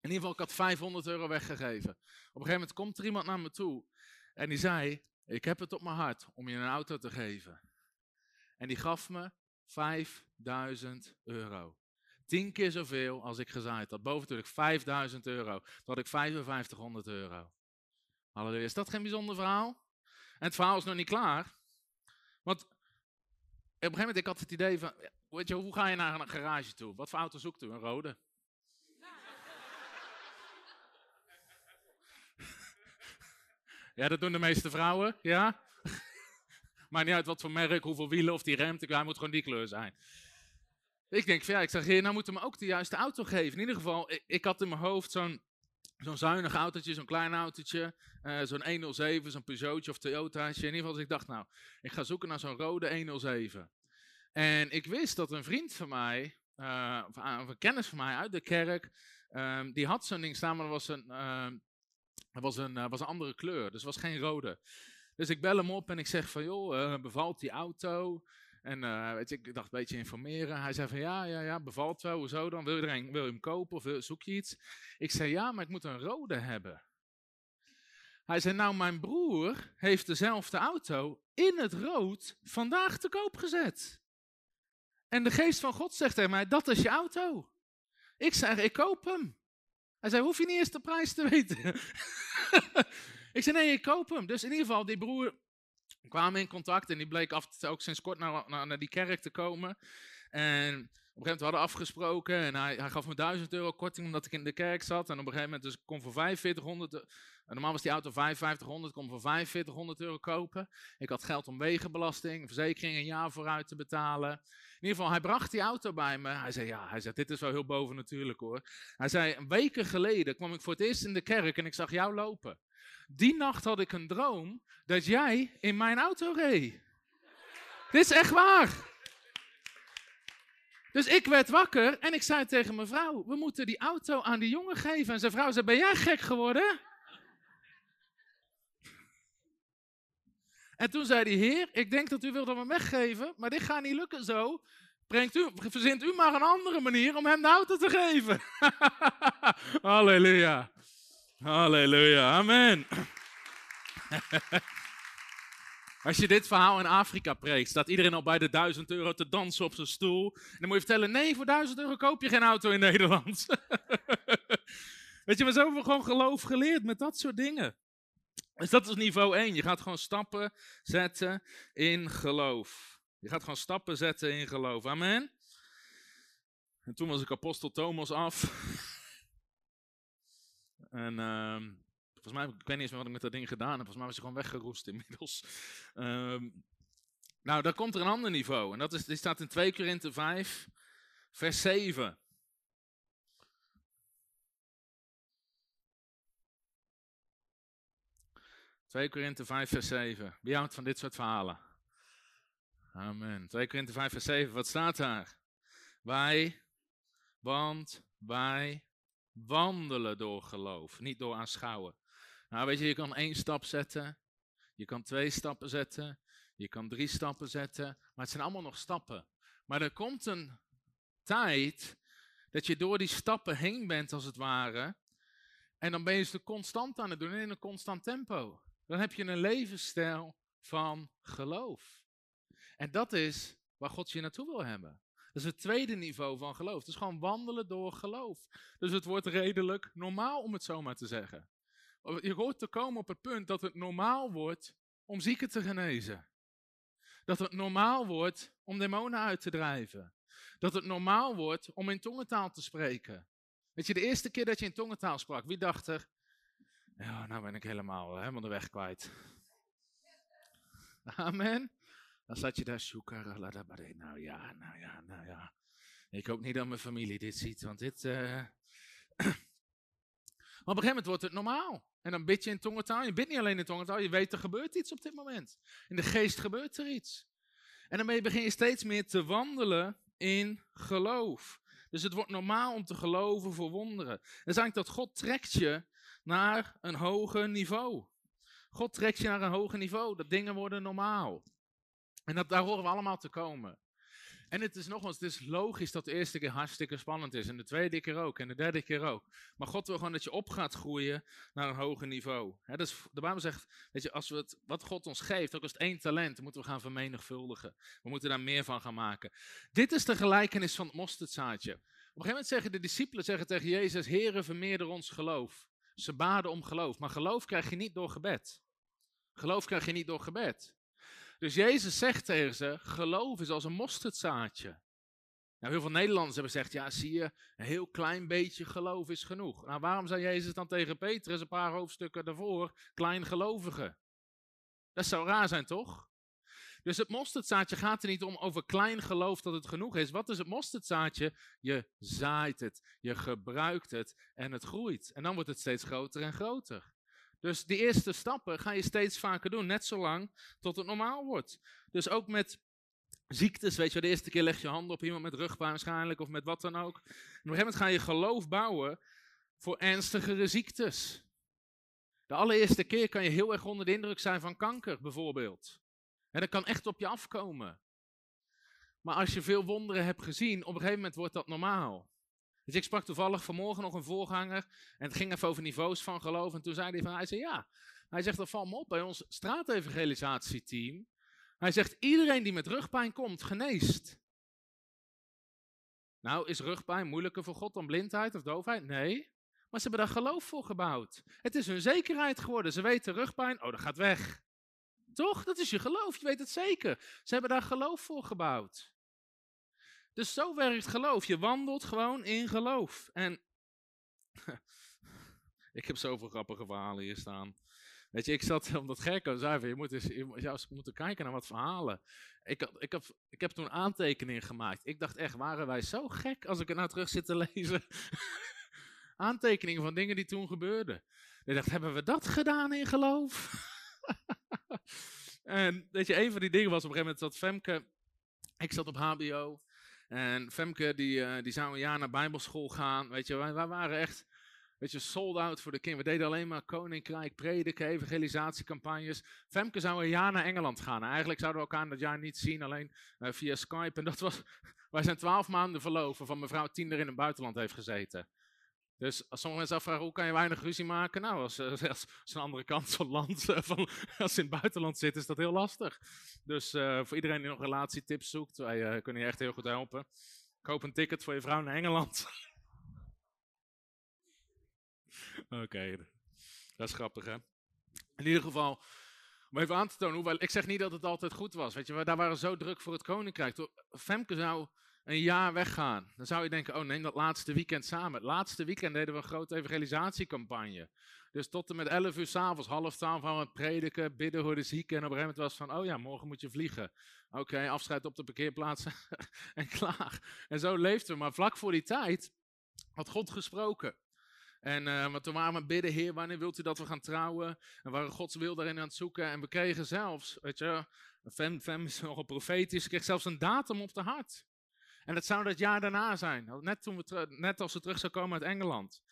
In ieder geval, ik had 500 euro weggegeven. Op een gegeven moment komt er iemand naar me toe en die zei, ik heb het op mijn hart om je een auto te geven. En die gaf me 5000 euro. Tien keer zoveel als ik gezaaid had. Boven natuurlijk 5000 euro. Toen had ik 5500 euro. Halleluja. Is dat geen bijzonder verhaal? Het verhaal is nog niet klaar. Want op een gegeven moment ik had het idee van, weet je, hoe ga je naar een garage toe? Wat voor auto zoekt u? Een rode? Ja, dat doen de meeste vrouwen, ja. Maakt niet uit wat voor merk, hoeveel wielen of die remt. Hij moet gewoon die kleur zijn. Ik denk ja, ik zeg, heer, nou moeten we me ook de juiste auto geven. In ieder geval, ik had in mijn hoofd zo'n zo'n zuinig autootje, zo'n klein autootje, uh, zo'n 107, zo'n Peugeotje of Toyotaatje. In ieder geval, dus ik dacht, nou, ik ga zoeken naar zo'n rode 107. En ik wist dat een vriend van mij, uh, of, of, een kennis van mij uit de kerk, um, die had zo'n ding staan, maar dat was een, dat was een, was een andere kleur, dus was geen rode. Dus ik bel hem op en ik zeg van, joh, bevalt die auto? En je, ik dacht een beetje informeren. Hij zei van ja, ja, ja, bevalt wel. Hoezo dan? Wil je, er een, wil je hem kopen of zoek je iets? Ik zei ja, maar ik moet een rode hebben. Hij zei nou, mijn broer heeft dezelfde auto in het rood vandaag te koop gezet. En de geest van God zegt tegen mij, dat is je auto. Ik zeg, ik koop hem. Hij zei, hoef je niet eens de prijs te weten. ik zei, nee, ik koop hem. Dus in ieder geval, die broer kwamen in contact en die bleek af, ook sinds kort naar, naar, naar die kerk te komen. En op een gegeven moment hadden we afgesproken en hij, hij gaf me 1000 euro korting omdat ik in de kerk zat. En op een gegeven moment dus kon voor 4500, en normaal was die auto 5500, kon voor 4500 euro kopen. Ik had geld om wegenbelasting, verzekering een jaar vooruit te betalen. In ieder geval, hij bracht die auto bij me. Hij zei, ja, hij zei, dit is wel heel boven natuurlijk hoor. Hij zei, weken geleden kwam ik voor het eerst in de kerk en ik zag jou lopen. Die nacht had ik een droom dat jij in mijn auto reed. Dit is echt waar. Dus ik werd wakker en ik zei tegen mijn vrouw: We moeten die auto aan die jongen geven. En zijn vrouw zei: Ben jij gek geworden? En toen zei die Heer: Ik denk dat u wilde hem weggeven, maar dit gaat niet lukken zo. Brengt u, verzint u maar een andere manier om hem de auto te geven. Halleluja. Halleluja, amen. Als je dit verhaal in Afrika preekt, staat iedereen al bij de 1000 euro te dansen op zijn stoel. En dan moet je vertellen: nee, voor 1000 euro koop je geen auto in Nederland. Weet je, we hebben gewoon geloof geleerd met dat soort dingen. Dus dat is niveau 1. Je gaat gewoon stappen zetten in geloof. Je gaat gewoon stappen zetten in geloof. Amen. En toen was ik apostel Thomas af. En uh, volgens mij, ik weet niet eens meer wat ik met dat ding gedaan heb. Volgens mij was hij gewoon weggeroest inmiddels. Um, nou, daar komt er een ander niveau. En dat is, die staat in 2 Korinthe 5, vers 7. Twee Korinthe 5 vers 7. Wie houdt van dit soort verhalen? Amen. 2 Korinther 5 vers 7, wat staat daar? Wij, want wij wandelen door geloof, niet door aanschouwen. Nou weet je, je kan één stap zetten, je kan twee stappen zetten, je kan drie stappen zetten, maar het zijn allemaal nog stappen. Maar er komt een tijd dat je door die stappen heen bent, als het ware. En dan ben je ze constant aan het doen in een constant tempo. Dan heb je een levensstijl van geloof. En dat is waar God je naartoe wil hebben. Dat is het tweede niveau van geloof. Het is gewoon wandelen door geloof. Dus het wordt redelijk normaal om het zo maar te zeggen. Je hoort te komen op het punt dat het normaal wordt om zieken te genezen. Dat het normaal wordt om demonen uit te drijven. Dat het normaal wordt om in tongentaal te spreken. Weet je, de eerste keer dat je in tongentaal sprak, wie dacht er? Ja, nou ben ik helemaal, helemaal de weg kwijt. Amen. Dan zat je daar, nou ja, nou ja, nou ja. Ik hoop niet dat mijn familie dit ziet, want dit... Uh... maar op een gegeven moment wordt het normaal. En dan bid je in tongentaal. Je bidt niet alleen in tongentaal, je weet er gebeurt iets op dit moment. In de geest gebeurt er iets. En dan begin je steeds meer te wandelen in geloof. Dus het wordt normaal om te geloven voor wonderen. Dat is eigenlijk dat God trekt je naar een hoger niveau. God trekt je naar een hoger niveau. Dat dingen worden normaal. En dat, daar horen we allemaal te komen. En het is nogmaals, het is logisch dat de eerste keer hartstikke spannend is. En de tweede keer ook. En de derde keer ook. Maar God wil gewoon dat je op gaat groeien naar een hoger niveau. De Bijbel zegt, weet je, als we het, wat God ons geeft, ook als het één talent, moeten we gaan vermenigvuldigen. We moeten daar meer van gaan maken. Dit is de gelijkenis van het mosterdzaadje. Op een gegeven moment zeggen de discipelen zeggen tegen Jezus, Heere, vermeerder ons geloof. Ze baden om geloof. Maar geloof krijg je niet door gebed. Geloof krijg je niet door gebed. Dus Jezus zegt tegen ze, geloof is als een mosterdzaadje. Nou, heel veel Nederlanders hebben gezegd, ja zie je, een heel klein beetje geloof is genoeg. Nou, waarom zei Jezus dan tegen Petrus een paar hoofdstukken daarvoor, kleingelovigen? Dat zou raar zijn, toch? Dus het mosterdzaadje gaat er niet om over klein geloof dat het genoeg is. Wat is het mosterdzaadje? Je zaait het, je gebruikt het en het groeit. En dan wordt het steeds groter en groter. Dus die eerste stappen ga je steeds vaker doen, net zolang tot het normaal wordt. Dus ook met ziektes, weet je, de eerste keer leg je handen op iemand met rugpijn waarschijnlijk of met wat dan ook. En op een gegeven moment ga je geloof bouwen voor ernstigere ziektes. De allereerste keer kan je heel erg onder de indruk zijn van kanker bijvoorbeeld. En dat kan echt op je afkomen. Maar als je veel wonderen hebt gezien, op een gegeven moment wordt dat normaal. Dus ik sprak toevallig vanmorgen nog een voorganger. En het ging even over niveaus van geloof. En toen zei hij van, hij zei ja. Hij zegt, dat valt me op bij ons straatevangelisatieteam. Hij zegt, iedereen die met rugpijn komt, geneest. Nou, is rugpijn moeilijker voor God dan blindheid of doofheid? Nee. Maar ze hebben daar geloof voor gebouwd. Het is hun zekerheid geworden. Ze weten rugpijn, oh, dat gaat weg. Toch? Dat is je geloof, je weet het zeker. Ze hebben daar geloof voor gebouwd. Dus zo werkt geloof. Je wandelt gewoon in geloof. En ik heb zoveel grappige verhalen hier staan. Weet je, ik zat, omdat Gerko zei, je moet, eens, je moeten kijken naar wat verhalen. Ik, ik, heb, ik heb toen aantekeningen gemaakt. Ik dacht echt, waren wij zo gek als ik er nou terug zit te lezen? aantekeningen van dingen die toen gebeurden. Ik dacht, hebben we dat gedaan in geloof? en weet je, een van die dingen was op een gegeven moment dat Femke, ik zat op HBO en Femke, die, uh, die zou een jaar naar bijbelschool gaan. Weet je, wij, waren echt, weet je, sold out voor de kind. We deden alleen maar koninkrijk, prediken, evangelisatiecampagnes. Femke zou een jaar naar Engeland gaan. eigenlijk zouden we elkaar dat jaar niet zien, alleen uh, via Skype. En dat was, wij zijn twaalf maanden verloven van mevrouw Tiender in het buitenland heeft gezeten. Dus als sommige mensen afvragen, hoe kan je weinig ruzie maken? Nou, als, als, als een andere kant van land, eh, van, als ze in het buitenland zit, is dat heel lastig. Dus uh, voor iedereen die nog relatietips zoekt, wij kunnen je echt heel goed helpen. Koop een ticket voor je vrouw naar Engeland. Oké, dat is grappig hè. In ieder geval, om even aan te tonen, hoewel, ik zeg niet dat het altijd goed was. Weet je, daar waren zo druk voor het koninkrijk. Femke zou een jaar weggaan. Dan zou je denken, oh neem dat laatste weekend samen. Het laatste weekend deden we een grote evangelisatiecampagne. Dus tot en met 11 uur s'avonds, half twaalf gaan we prediken, bidden voor de zieken. En op een gegeven moment was het van, oh ja, morgen moet je vliegen. Oké, afscheid op de parkeerplaats en klaar. En zo leefden we. Maar vlak voor die tijd had God gesproken. En uh, maar toen waren we bidden, Heer, wanneer wilt u dat we gaan trouwen? En waren Gods wil daarin aan het zoeken. En we kregen zelfs, weet je, Fem, Fem is nogal profetisch, kreeg zelfs een datum op de hart. En dat zou dat jaar daarna zijn, net, toen we net als we terug zou komen uit Engeland.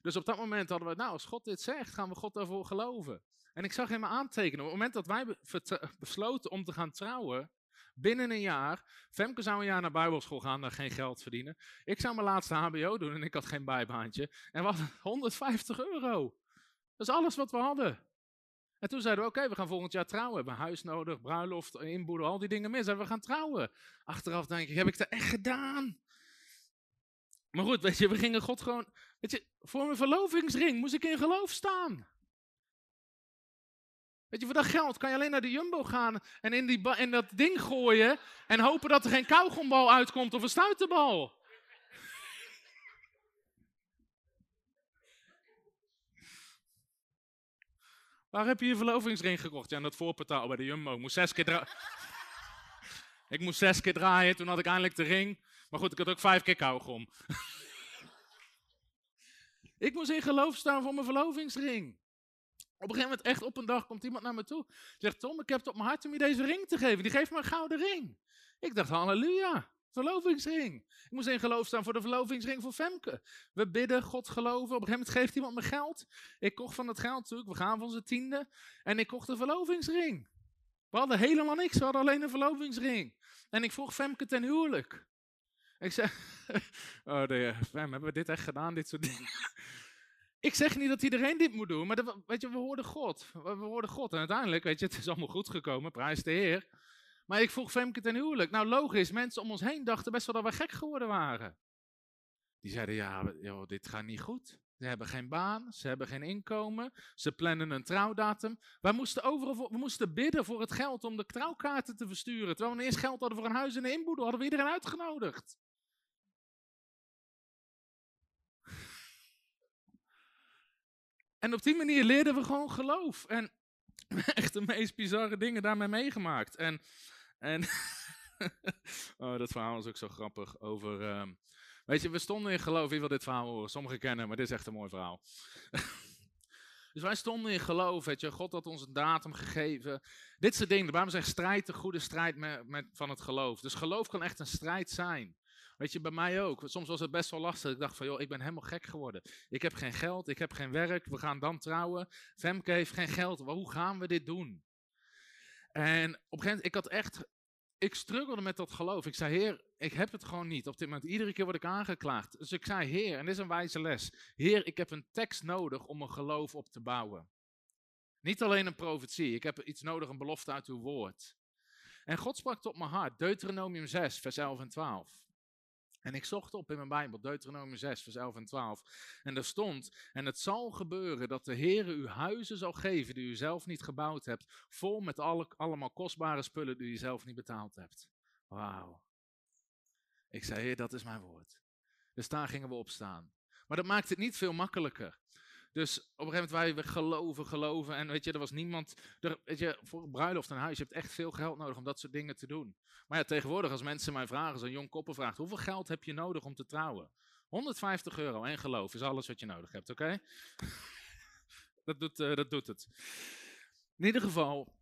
Dus op dat moment hadden we, nou, als God dit zegt, gaan we God daarvoor geloven. En ik zag hem aantekenen, op het moment dat wij besloten om te gaan trouwen, binnen een jaar, Femke zou een jaar naar bijbelschool gaan, daar geen geld verdienen. Ik zou mijn laatste hbo doen en ik had geen bijbaantje. En hadden 150 euro. Dat is alles wat we hadden. En toen zeiden we, oké, we gaan volgend jaar trouwen. We hebben huis nodig, bruiloft, inboedel, al die dingen meer. Zeiden we gaan trouwen. Achteraf denk ik, heb ik dat echt gedaan? Maar goed, weet je, we gingen God gewoon... Weet je, voor mijn verlovingsring moest ik in geloof staan. Weet je, voor dat geld kan je alleen naar de Jumbo gaan en in, die in dat ding gooien en hopen dat er geen kauwgombal uitkomt of een stuiterbal. Waar heb je je verlovingsring gekocht? Ja, in dat voorportaal bij de Jumbo. Ik moest zes keer draaien. ik moest zes keer draaien, toen had ik eindelijk de ring. Maar goed, ik had ook vijf keer kauwgom. ik moest in geloof staan voor mijn verlovingsring. Op een gegeven moment, echt op een dag, komt iemand naar me toe. Zegt, Tom, ik heb het op mijn hart om je deze ring te geven. Die geeft me een gouden ring. Ik dacht, halleluja, verlovingsring. Ik moest in geloof staan voor de verlovingsring voor Femke. We bidden, God geloven. Op een gegeven moment geeft iemand me geld. Ik kocht van dat geld natuurlijk, we gaan van onze tiende. En ik kocht een verlovingsring. We hadden helemaal niks, we hadden alleen een verlovingsring. En ik vroeg Femke ten huwelijk. Ik zei, oh nee, Fem, hebben we dit echt gedaan, dit soort dingen? Ik zeg niet dat iedereen dit moet doen, maar weet je, we hoorden God. We, hoorden God. En uiteindelijk, weet je, het is allemaal goed gekomen, prijs de Heer. Maar ik vroeg Femke ten huwelijk. Nou, logisch, mensen om ons heen dachten best wel dat we gek geworden waren. Die zeiden, ja, joh, dit gaat niet goed. Ze hebben geen baan, ze hebben geen inkomen, ze plannen een trouwdatum. Wij moesten overal we moesten bidden voor het geld om de trouwkaarten te versturen. Terwijl we eerst geld hadden voor een huis en een inboedel, hadden we iedereen uitgenodigd. En op die manier leerden we gewoon geloof. En echt de meest bizarre dingen daarmee meegemaakt. En, en oh, dat verhaal is ook zo grappig over... Ehm, weet je, we stonden in geloof, wie wil dit verhaal horen? Sommigen kennen, maar dit is echt een mooi verhaal. dus wij stonden in geloof, weet je, God had ons een datum gegeven. Dit soort dingen, Bijbel zegt strijd, de goede strijd met, met, van het geloof. Dus geloof kan echt een strijd zijn. Weet je, bij mij ook. Soms was het best wel lastig. Ik dacht van, joh, ik ben helemaal gek geworden. Ik heb geen geld, ik heb geen werk, we gaan dan trouwen. Femke heeft geen geld, hoe gaan we dit doen? En op een gegeven moment, ik had echt, ik struggelde met dat geloof. Ik zei, heer, ik heb het gewoon niet. Op dit moment, iedere keer word ik aangeklaagd. Dus ik zei, heer, en dit is een wijze les. Heer, ik heb een tekst nodig om een geloof op te bouwen. Niet alleen een profetie, ik heb iets nodig, een belofte uit uw woord. En God sprak tot mijn hart, Deuteronomium 6, vers 11 en 12. En ik zocht op in mijn Bijbel, Deuteronomium 6, vers 11 en 12. En daar stond, en het zal gebeuren dat de Heere u huizen zal geven die u zelf niet gebouwd hebt, vol met alle, allemaal kostbare spullen die u zelf niet betaald hebt. Wauw. Ik zei, Heer, dat is mijn woord. Dus daar gingen we op staan. Maar dat maakt het niet veel makkelijker. Dus op een gegeven moment wij we geloven, geloven. En weet je, er was niemand. Er, weet je, voor een bruiloft en huis, je hebt echt veel geld nodig om dat soort dingen te doen. Maar ja, tegenwoordig, als mensen mij vragen, zo'n jong koppen vraagt: hoeveel geld heb je nodig om te trouwen? 150 euro en geloof is alles wat je nodig hebt, oké? dat, doet, uh, dat doet het. In ieder geval,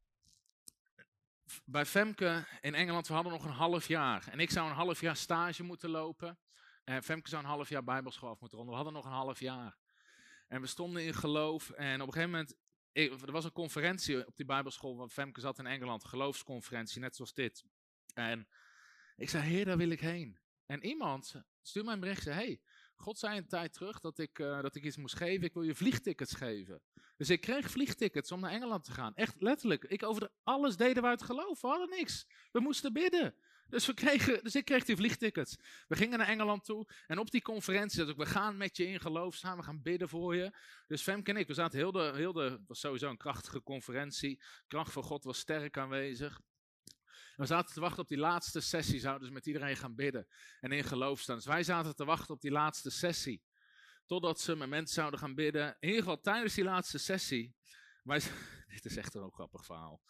bij Femke in Engeland, we hadden nog een half jaar. En ik zou een half jaar stage moeten lopen. En Femke zou een half jaar bijbelschool af moeten ronden. We hadden nog een half jaar. En we stonden in geloof. En op een gegeven moment, er was een conferentie op die bijbelschool, want Femke zat in Engeland, geloofsconferentie, net zoals dit. En ik zei, heer, daar wil ik heen. En iemand stuurde mij een bericht, zei, hey, God zei een tijd terug dat ik, uh, dat ik iets moest geven, ik wil je vliegtickets geven. Dus ik kreeg vliegtickets om naar Engeland te gaan. Echt letterlijk. Ik over alles deden we uit geloof. We hadden niks. We moesten bidden. Dus, we kregen, dus ik kreeg die vliegtickets. We gingen naar Engeland toe. En op die conferentie dat we gaan met je in geloof. We gaan bidden voor je. Dus Femke en ik, we zaten heel de, heel de, was sowieso een krachtige conferentie. Kracht van God was sterk aanwezig. We zaten te wachten op die laatste sessie. Zouden dus met iedereen gaan bidden. En in geloof staan. Dus wij zaten te wachten op die laatste sessie. Totdat ze met mensen zouden gaan bidden. In ieder geval tijdens die laatste sessie. Wij, dit is echt een ook grappig verhaal.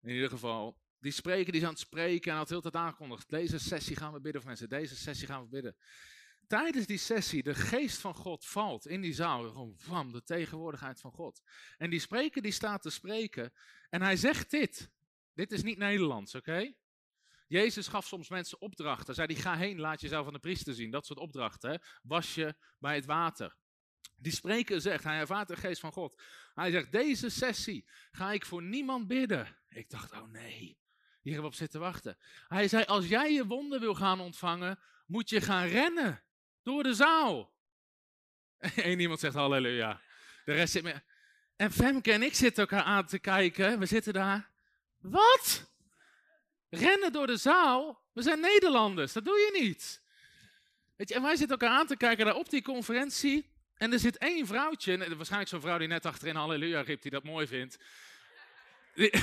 In ieder geval, die spreker die is aan het spreken en had heel tijd aangekondigd. Deze sessie gaan we bidden voor mensen. Deze sessie gaan we bidden. tijdens die sessie de geest van God valt in die zaal. Gewoon wam, de tegenwoordigheid van God. En die spreker die staat te spreken en hij zegt dit. Dit is niet Nederlands, oké? Jezus gaf soms mensen opdrachten. Zei hij, ga heen, laat jezelf aan de priester zien. Dat soort opdrachten. Was je bij het water. Die spreker zegt, hij ervaart de geest van God. Hij zegt, deze sessie ga ik voor niemand bidden. Ik dacht, oh nee, hier hebben we op zitten wachten. Hij zei, als jij je wonden wil gaan ontvangen, moet je gaan rennen door de zaal. Eén iemand zegt halleluja. De rest zit meer. En Femke en ik zitten elkaar aan te kijken. We zitten daar. Wat? Rennen door de zaal? We zijn Nederlanders, dat doe je niet. Weet je, en wij zitten elkaar aan te kijken daar op die conferentie. En er zit één vrouwtje, waarschijnlijk zo'n vrouw die net achterin halleluja riep, die dat mooi vindt.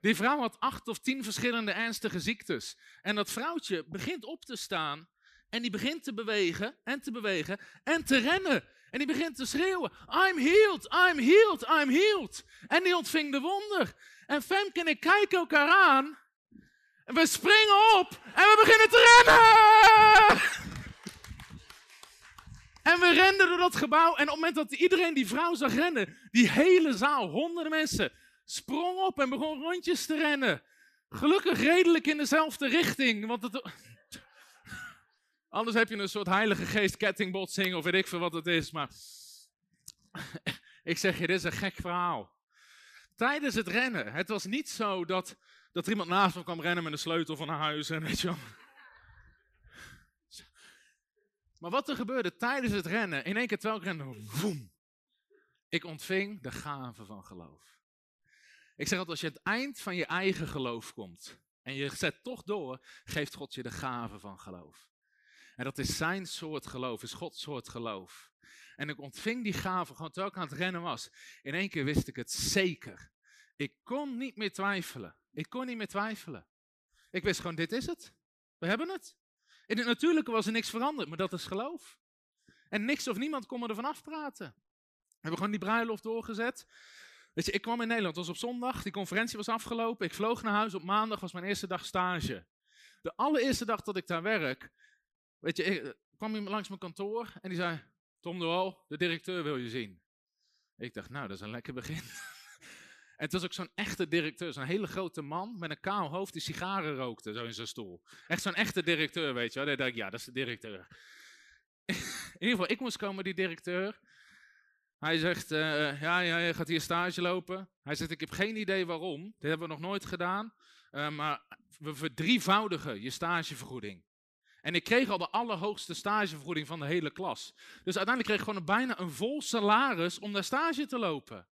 Die, vrouw had acht of tien verschillende ernstige ziektes. En dat vrouwtje begint op te staan en die begint te bewegen en te bewegen en te rennen. En die begint te schreeuwen, I'm healed, I'm healed, I'm healed. En die ontving de wonder. En Femke en ik kijken elkaar aan. En we springen op en we beginnen te rennen. En we renden door dat gebouw. En op het moment dat iedereen die vrouw zag rennen, die hele zaal, honderden mensen, sprong op en begon rondjes te rennen. Gelukkig redelijk in dezelfde richting. Want het... Anders heb je een soort heilige geest kettingbotsing of weet ik veel wat het is. Maar ik zeg je, dit is een gek verhaal. Tijdens het rennen, het was niet zo dat, dat er iemand naast me kwam rennen met een sleutel van een huis en weet je wel. Maar wat er gebeurde tijdens het rennen, in één keer terwijl ik ik ontving de gave van geloof. Ik zeg altijd, als je het eind van je eigen geloof komt en je zet toch door, geeft God je de gave van geloof. En dat is zijn soort geloof, is Gods soort geloof. En ik ontving die gave gewoon terwijl ik aan het rennen was. In één keer wist ik het zeker. Ik kon niet meer twijfelen. Ik kon niet meer twijfelen. Ik wist gewoon, dit is het. We hebben het. In het natuurlijke was er niks veranderd, maar dat is geloof. En niks of niemand kon me ervan afpraten. We hebben gewoon die bruiloft doorgezet. Weet je, ik kwam in Nederland, het was op zondag, die conferentie was afgelopen. Ik vloog naar huis, op maandag was mijn eerste dag stage. De allereerste dag dat ik daar werk, weet je, ik, kwam iemand langs mijn kantoor en die zei, Tom de Wal, de directeur wil je zien. Ik dacht, nou, dat is een lekker begin. En het was ook zo'n echte directeur, zo'n hele grote man met een kaal hoofd die sigaren rookte, zo in zijn stoel. Echt zo'n echte directeur, weet je wel. Dan dacht ik, ja, dat is de directeur. in ieder geval, ik moest komen, die directeur. Hij zegt, uh, ja, je gaat hier stage lopen. Hij zegt, ik heb geen idee waarom. Dat hebben we nog nooit gedaan. Uh, maar we verdrievoudigen je stagevergoeding. En ik kreeg al de allerhoogste stagevergoeding van de hele klas. Dus uiteindelijk kreeg ik gewoon een, bijna een vol salaris om daar stage te lopen.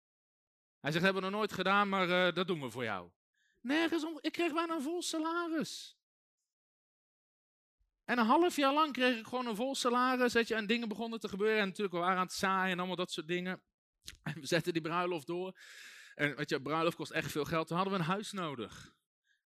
Hij zegt, hebben we nog nooit gedaan, maar uh, dat doen we voor jou. Nergens om, ik kreeg bijna een vol salaris. En een half jaar lang kreeg ik gewoon een vol salaris. Je, en dingen begonnen te gebeuren. En natuurlijk, we waren aan het zaaien en allemaal dat soort dingen. En we zetten die bruiloft door. En weet je, bruiloft kost echt veel geld. Toen hadden we een huis nodig.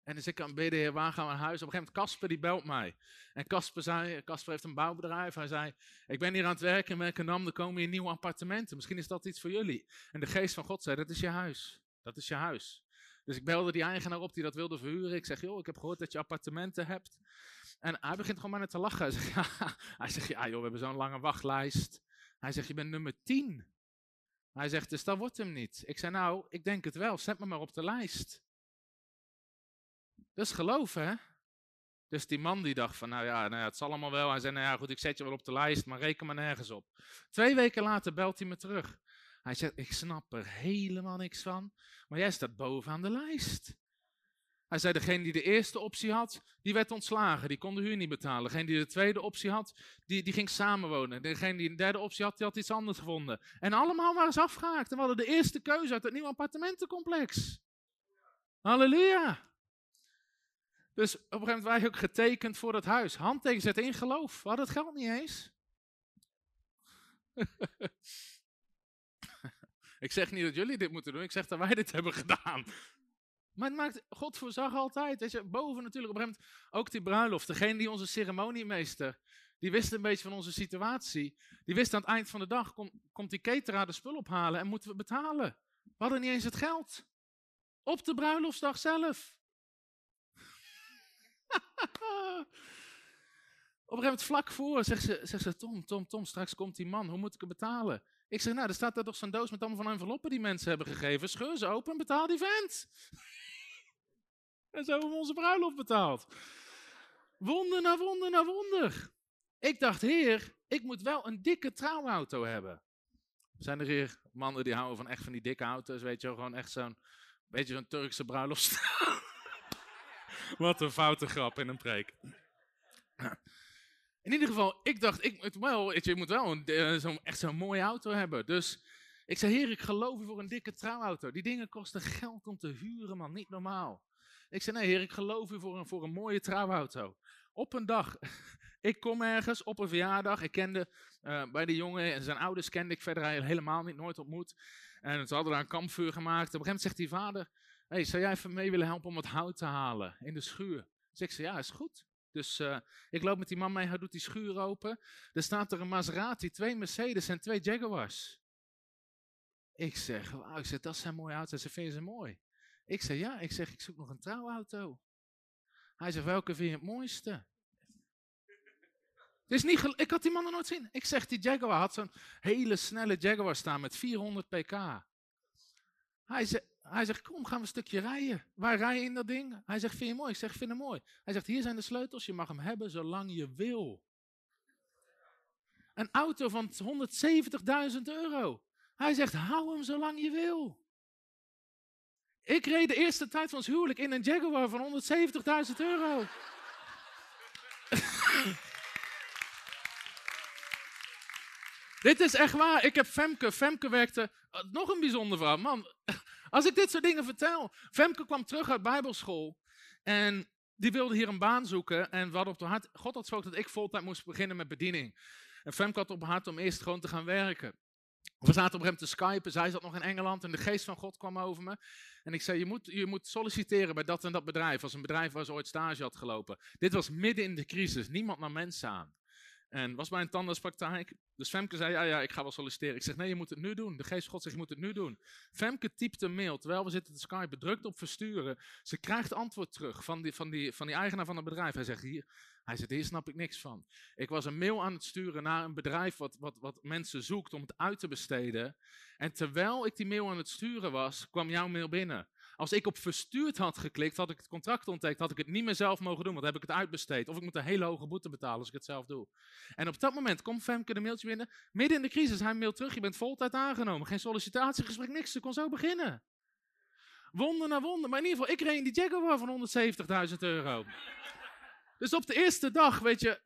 En dus ik aan heer, waar gaan we naar huis? Op een gegeven moment, Casper die belt mij. En Casper zei, Casper heeft een bouwbedrijf. Hij zei, ik ben hier aan het werken in Merkenam, er komen hier nieuwe appartementen. Misschien is dat iets voor jullie. En de geest van God zei, dat is je huis. Dat is je huis. Dus ik belde die eigenaar op die dat wilde verhuren. Ik zeg, joh, ik heb gehoord dat je appartementen hebt. En hij begint gewoon maar te lachen. Hij zegt, ja, joh, we hebben zo'n lange wachtlijst. Hij zegt, je bent nummer 10. Hij zegt, dus dat wordt hem niet. Ik zei, nou, ik denk het wel. Zet me maar op de lijst. Dat is geloof, hè? Dus die man die dacht van, nou ja, nou ja, het zal allemaal wel. Hij zei, nou ja, goed, ik zet je wel op de lijst, maar reken maar nergens op. Twee weken later belt hij me terug. Hij zegt, ik snap er helemaal niks van, maar jij staat bovenaan de lijst. Hij zei, degene die de eerste optie had, die werd ontslagen, die kon de huur niet betalen. Degene die de tweede optie had, die, die ging samenwonen. Degene die de derde optie had, die had iets anders gevonden. En allemaal waren ze afgehaakt en we hadden de eerste keuze uit het nieuwe appartementencomplex. Halleluja. Dus op een gegeven moment waren we ook getekend voor dat huis. Handteken zetten in geloof. We hadden het geld niet eens. ik zeg niet dat jullie dit moeten doen. Ik zeg dat wij dit hebben gedaan. Maar het maakt, God voorzag altijd. Boven natuurlijk op een ook die bruiloft. Degene die onze ceremoniemeester, die wist een beetje van onze situatie. Die wist aan het eind van de dag, komt die cateraar de spul ophalen en moeten we betalen. We hadden niet eens het geld. Op de bruiloftsdag zelf. Op een vlak voor zegt ze, Tom, Tom, Tom, straks komt die man, hoe moet ik hem betalen? Ik zeg, nou, er staat daar toch zo'n doos met allemaal van enveloppen die mensen hebben gegeven. Scheur ze open en betaal die vent. En zo hebben we onze bruiloft betaald. Wonder na wonder na wonder. Ik dacht, heer, ik moet wel een dikke trouwauto hebben. Zijn er hier mannen die houden van echt van die dikke auto's, weet je wel, gewoon echt zo'n, beetje zo'n Turkse bruiloft. Wat een foute grap in een preek. In ieder geval, ik dacht, ik moet wel, je, moet wel een, eh, zo'n, echt zo'n mooie auto hebben. Dus ik zei, heer, ik geloof u voor een dikke trouwauto. Die dingen kosten geld om te huren, man, niet normaal. Ik zei, nee, heer, ik geloof u voor een, voor een mooie trouwauto. Op een dag, ik kom ergens op een verjaardag. Ik kende uh, bij de jongen en zijn ouders kende ik verder helemaal niet, nooit ontmoet. En ze hadden daar een kampvuur gemaakt. Op een gegeven moment zegt die vader, hey, zou jij even mee willen helpen om het hout te halen in de schuur? Dus ik zei, ja, is goed. Dus uh, ik loop met die man mee, hij doet die schuur open. Er staat er een Maserati, twee Mercedes en twee Jaguars. Ik zeg, wauw, ik zeg, dat zijn mooie auto's. Ze vinden ze mooi. Ik zeg, ja, ik zeg, ik zoek nog een trouwauto. Hij zegt, welke vind je het mooiste? Is niet ik had die man nog nooit zien. Ik zeg, die Jaguar had zo'n hele snelle Jaguar staan met 400 pk. Hij zegt, hij zegt, kom, gaan we een stukje rijden. Waar rij je in dat ding? Hij zegt, vind je mooi? Ik zeg, vind hem mooi. Hij zegt, hier zijn de sleutels, je mag hem hebben zolang je wil. Een auto van 170.000 euro. Hij zegt, hou hem zolang je wil. Ik reed de eerste tijd van ons huwelijk in een Jaguar van 170.000 euro. Dit is echt waar. Ik heb Femke. Femke werkte. Uh, nog een bijzonder verhaal. Man, als ik dit soort dingen vertel. Femke kwam terug uit Bijbelschool. En die wilde hier een baan zoeken. En hadden op de hart. God had gesproken dat ik voltijd moest beginnen met bediening. En Femke had op haar hart om eerst gewoon te gaan werken. We zaten op hem te skypen. Zij zat nog in Engeland. En de geest van God kwam over me. En ik zei: je moet, je moet solliciteren bij dat en dat bedrijf. Als een bedrijf waar ze ooit stage had gelopen. Dit was midden in de crisis. Niemand nam mensen aan. En was bij een tandartspraktijk. Dus Femke zei, ja, ja, ik ga wel solliciteren. Ik zeg, nee, je moet het nu doen. De geest God zegt, je moet het nu doen. Femke typt een mail, terwijl we zitten te Skype, drukt op versturen. Ze krijgt antwoord terug van die, van die, van die eigenaar van het bedrijf. Hij zegt, hier, hij zegt, hier snap ik niks van. Ik was een mail aan het sturen naar een bedrijf wat, wat, wat mensen zoekt om het uit te besteden. En terwijl ik die mail aan het sturen was, kwam jouw mail binnen. Als ik op verstuurd had geklikt, had ik het contract ontdekt, had ik het niet meer zelf mogen doen, want dan heb ik het uitbesteed. Of ik moet een hele hoge boete betalen als ik het zelf doe. En op dat moment komt Femke de mailtje binnen, midden in de crisis, hij mailt terug, je bent voltijd aangenomen. Geen sollicitatiegesprek, niks, ze kon zo beginnen. Wonder na wonder, maar in ieder geval, ik reed in die Jaguar van 170.000 euro. Dus op de eerste dag, weet je,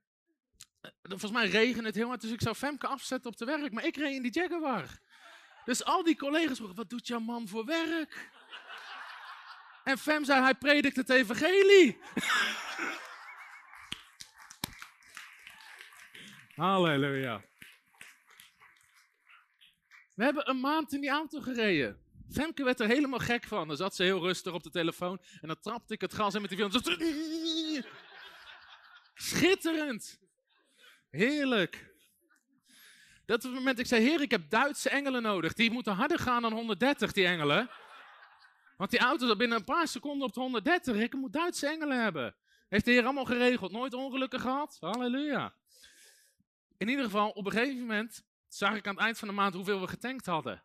eh, volgens mij regende het heel hard, dus ik zou Femke afzetten op de werk, maar ik reed in die Jaguar. Dus al die collega's vroegen, wat doet jouw man voor werk? En Fem zei, hij predikt het evangelie. Halleluja. We hebben een maand in die auto gereden. Femke werd er helemaal gek van. Dan zat ze heel rustig op de telefoon. En dan trapte ik het gas in met die film. Schitterend. Heerlijk. Dat was het moment ik zei, heer, ik heb Duitse engelen nodig. Die moeten harder gaan dan 130, die engelen. Want die auto zat binnen een paar seconden op de 130. Ik moet Duitse engelen hebben. Heeft de Heer allemaal geregeld. Nooit ongelukken gehad. Halleluja. In ieder geval, op een gegeven moment zag ik aan het eind van de maand hoeveel we getankt hadden.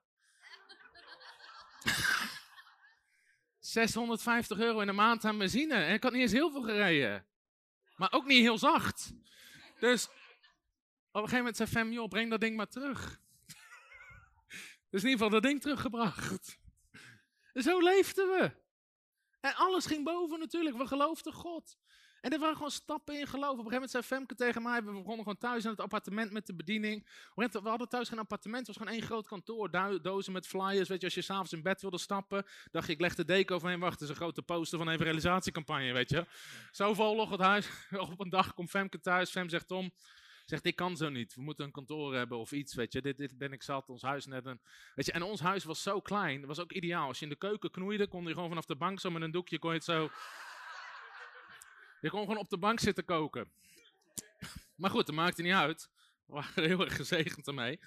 650 euro in de maand aan benzine. En ik had niet eens heel veel gereden. Maar ook niet heel zacht. Dus op een gegeven moment zei Fem, breng dat ding maar terug. dus in ieder geval dat ding teruggebracht. Zo leefden we. En alles ging boven natuurlijk. We geloofden God. En er waren gewoon stappen in geloof. Op een gegeven moment zei Femke tegen mij, we begonnen gewoon thuis in het appartement met de bediening. We hadden thuis geen appartement, het was gewoon één groot kantoor. Dozen met flyers, weet je, als je s'avonds in bed wilde stappen, dacht je, ik leg de deken overheen, wacht, is een grote poster van een evangelisatiecampagne, weet je. Zo vol het huis. Op een dag komt Femke thuis, Fem zegt, Tom, Zegt, ik kan zo niet. We moeten een kantoor hebben of iets, weet je. Dit, dit ben ik zat, ons huis net een... Weet je, en ons huis was zo klein, dat was ook ideaal. Als je in de keuken knoeide, kon je gewoon vanaf de bank zo met een doekje, kon je het zo... Je kon gewoon op de bank zitten koken. Maar goed, dat maakte niet uit. We waren heel erg gezegend ermee.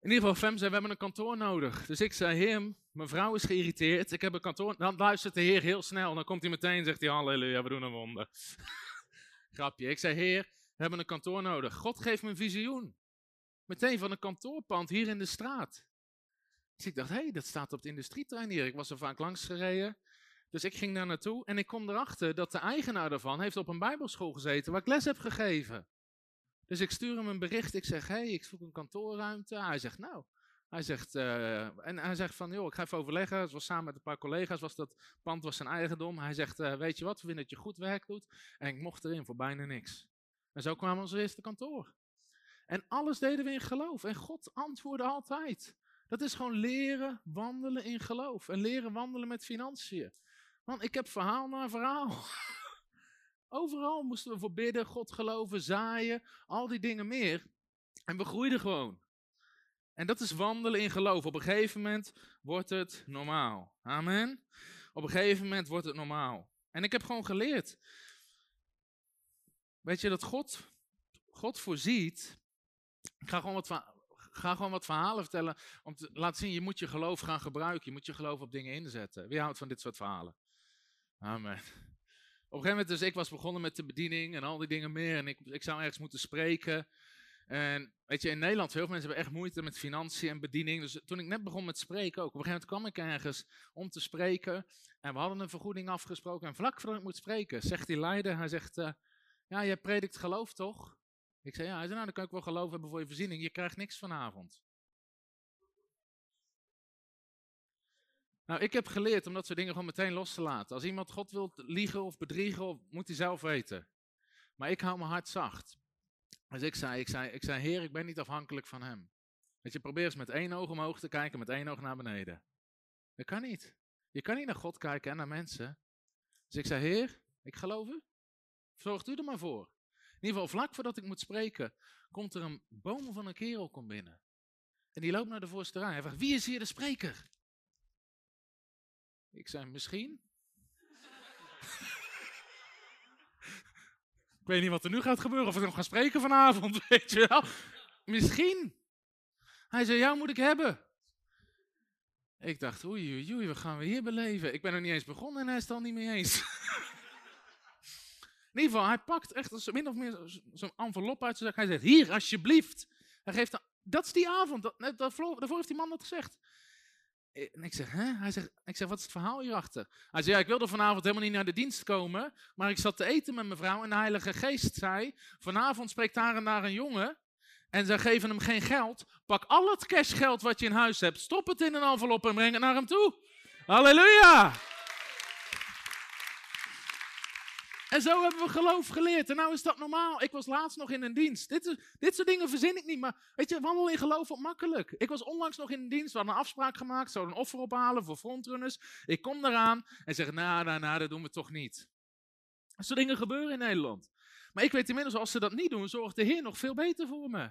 In ieder geval, Fem zei, we hebben een kantoor nodig. Dus ik zei, heer, mijn vrouw is geïrriteerd. Ik heb een kantoor. Dan luistert de heer heel snel. Dan komt hij meteen en zegt hij, halleluja, we doen een wonder. Grapje. Ik zei, heer, hebben een kantoor nodig. God geeft me een visioen. Meteen van een kantoorpand hier in de straat. Dus ik dacht, hé, hey, dat staat op het industrieterrein. Ik was er vaak langs gereden. Dus ik ging daar naartoe en ik kom erachter dat de eigenaar daarvan heeft op een bijbelschool gezeten waar ik les heb gegeven. Dus ik stuur hem een bericht. Ik zeg, hé, hey, ik zoek een kantoorruimte. Hij zegt, nou, hij zegt, uh, en hij zegt van, joh, ik ga even overleggen. Het was samen met een paar collega's, was dat pand was zijn eigendom. Hij zegt, uh, weet je wat, we vinden dat je goed werk doet. En ik mocht erin voor bijna niks. En zo kwamen we ons eerste kantoor. En alles deden we in geloof. En God antwoordde altijd. Dat is gewoon leren wandelen in geloof. En leren wandelen met financiën. Want ik heb verhaal na verhaal. Overal moesten we voor bidden, God geloven, zaaien, al die dingen meer. En we groeiden gewoon. En dat is wandelen in geloof. Op een gegeven moment wordt het normaal. Amen. Op een gegeven moment wordt het normaal. En ik heb gewoon geleerd. Weet je dat God, God voorziet. Ik ga gewoon wat, ga gewoon wat verhalen vertellen. Om te laten zien, je moet je geloof gaan gebruiken. Je moet je geloof op dingen inzetten. Wie houdt van dit soort verhalen? Amen. Op een gegeven moment, dus ik was begonnen met de bediening en al die dingen meer. En ik, ik zou ergens moeten spreken. En weet je, in Nederland, heel veel mensen hebben echt moeite met financiën en bediening. Dus toen ik net begon met spreken ook, op een gegeven moment kwam ik ergens om te spreken. En we hadden een vergoeding afgesproken. En vlak voordat ik moet spreken, zegt die leider, hij zegt, uh, ja, jij predikt geloof toch? Ik zei, ja. Hij zei, nou, dan kan ik wel geloof hebben voor je voorziening. Je krijgt niks vanavond. Nou, ik heb geleerd om dat soort dingen gewoon meteen los te laten. Als iemand God wil liegen of bedriegen, moet hij zelf weten. Maar ik hou mijn hart zacht. Dus ik zei, ik zei, ik zei, Heer, ik ben niet afhankelijk van Hem. Dat je, probeert eens met één oog omhoog te kijken, met één oog naar beneden. Dat kan niet. Je kan niet naar God kijken en naar mensen. Dus ik zei, Heer, ik geloof u. Zorgt u er maar voor. In ieder geval, vlak voordat ik moet spreken, komt er een boom van een kerel komt binnen. En die loopt naar de voorste rij. Hij vraagt, wie is hier de spreker? Ik zei, misschien. ik weet niet wat er nu gaat gebeuren, of we nog gaan spreken vanavond, weet je wel. Misschien. Hij zei, jou moet ik hebben. Ik dacht, oei, oei, oei, wat gaan we hier beleven? Ik ben er niet eens begonnen en hij is het al niet mee eens. In ieder geval, hij pakt echt min of meer zo'n envelop uit zijn zak. Hij zegt, hier, alsjeblieft. Hij geeft, dat is die avond, dat, dat, daarvoor heeft die man dat gezegd. En ik zeg, hè? Hij zegt, ik zeg, wat is het verhaal hierachter? Hij zei, ja, ik wilde vanavond helemaal niet naar de dienst komen, maar ik zat te eten met mijn vrouw en de Heilige Geest zei, vanavond spreekt daar en daar een jongen en ze geven hem geen geld. Pak al het cashgeld wat je in huis hebt, stop het in een envelop en breng het naar hem toe. Halleluja! En zo hebben we geloof geleerd. En nou is dat normaal. Ik was laatst nog in een dienst. Dit, dit soort dingen verzin ik niet. Maar weet je, wandelen in geloof op makkelijk. Ik was onlangs nog in een dienst. We hadden een afspraak gemaakt. Zouden een offer ophalen voor frontrunners. Ik kom eraan en zeg, nou, nou, nou, dat doen we toch niet. Dat soort dingen gebeuren in Nederland. Maar ik weet inmiddels, als ze dat niet doen, zorgt de Heer nog veel beter voor me.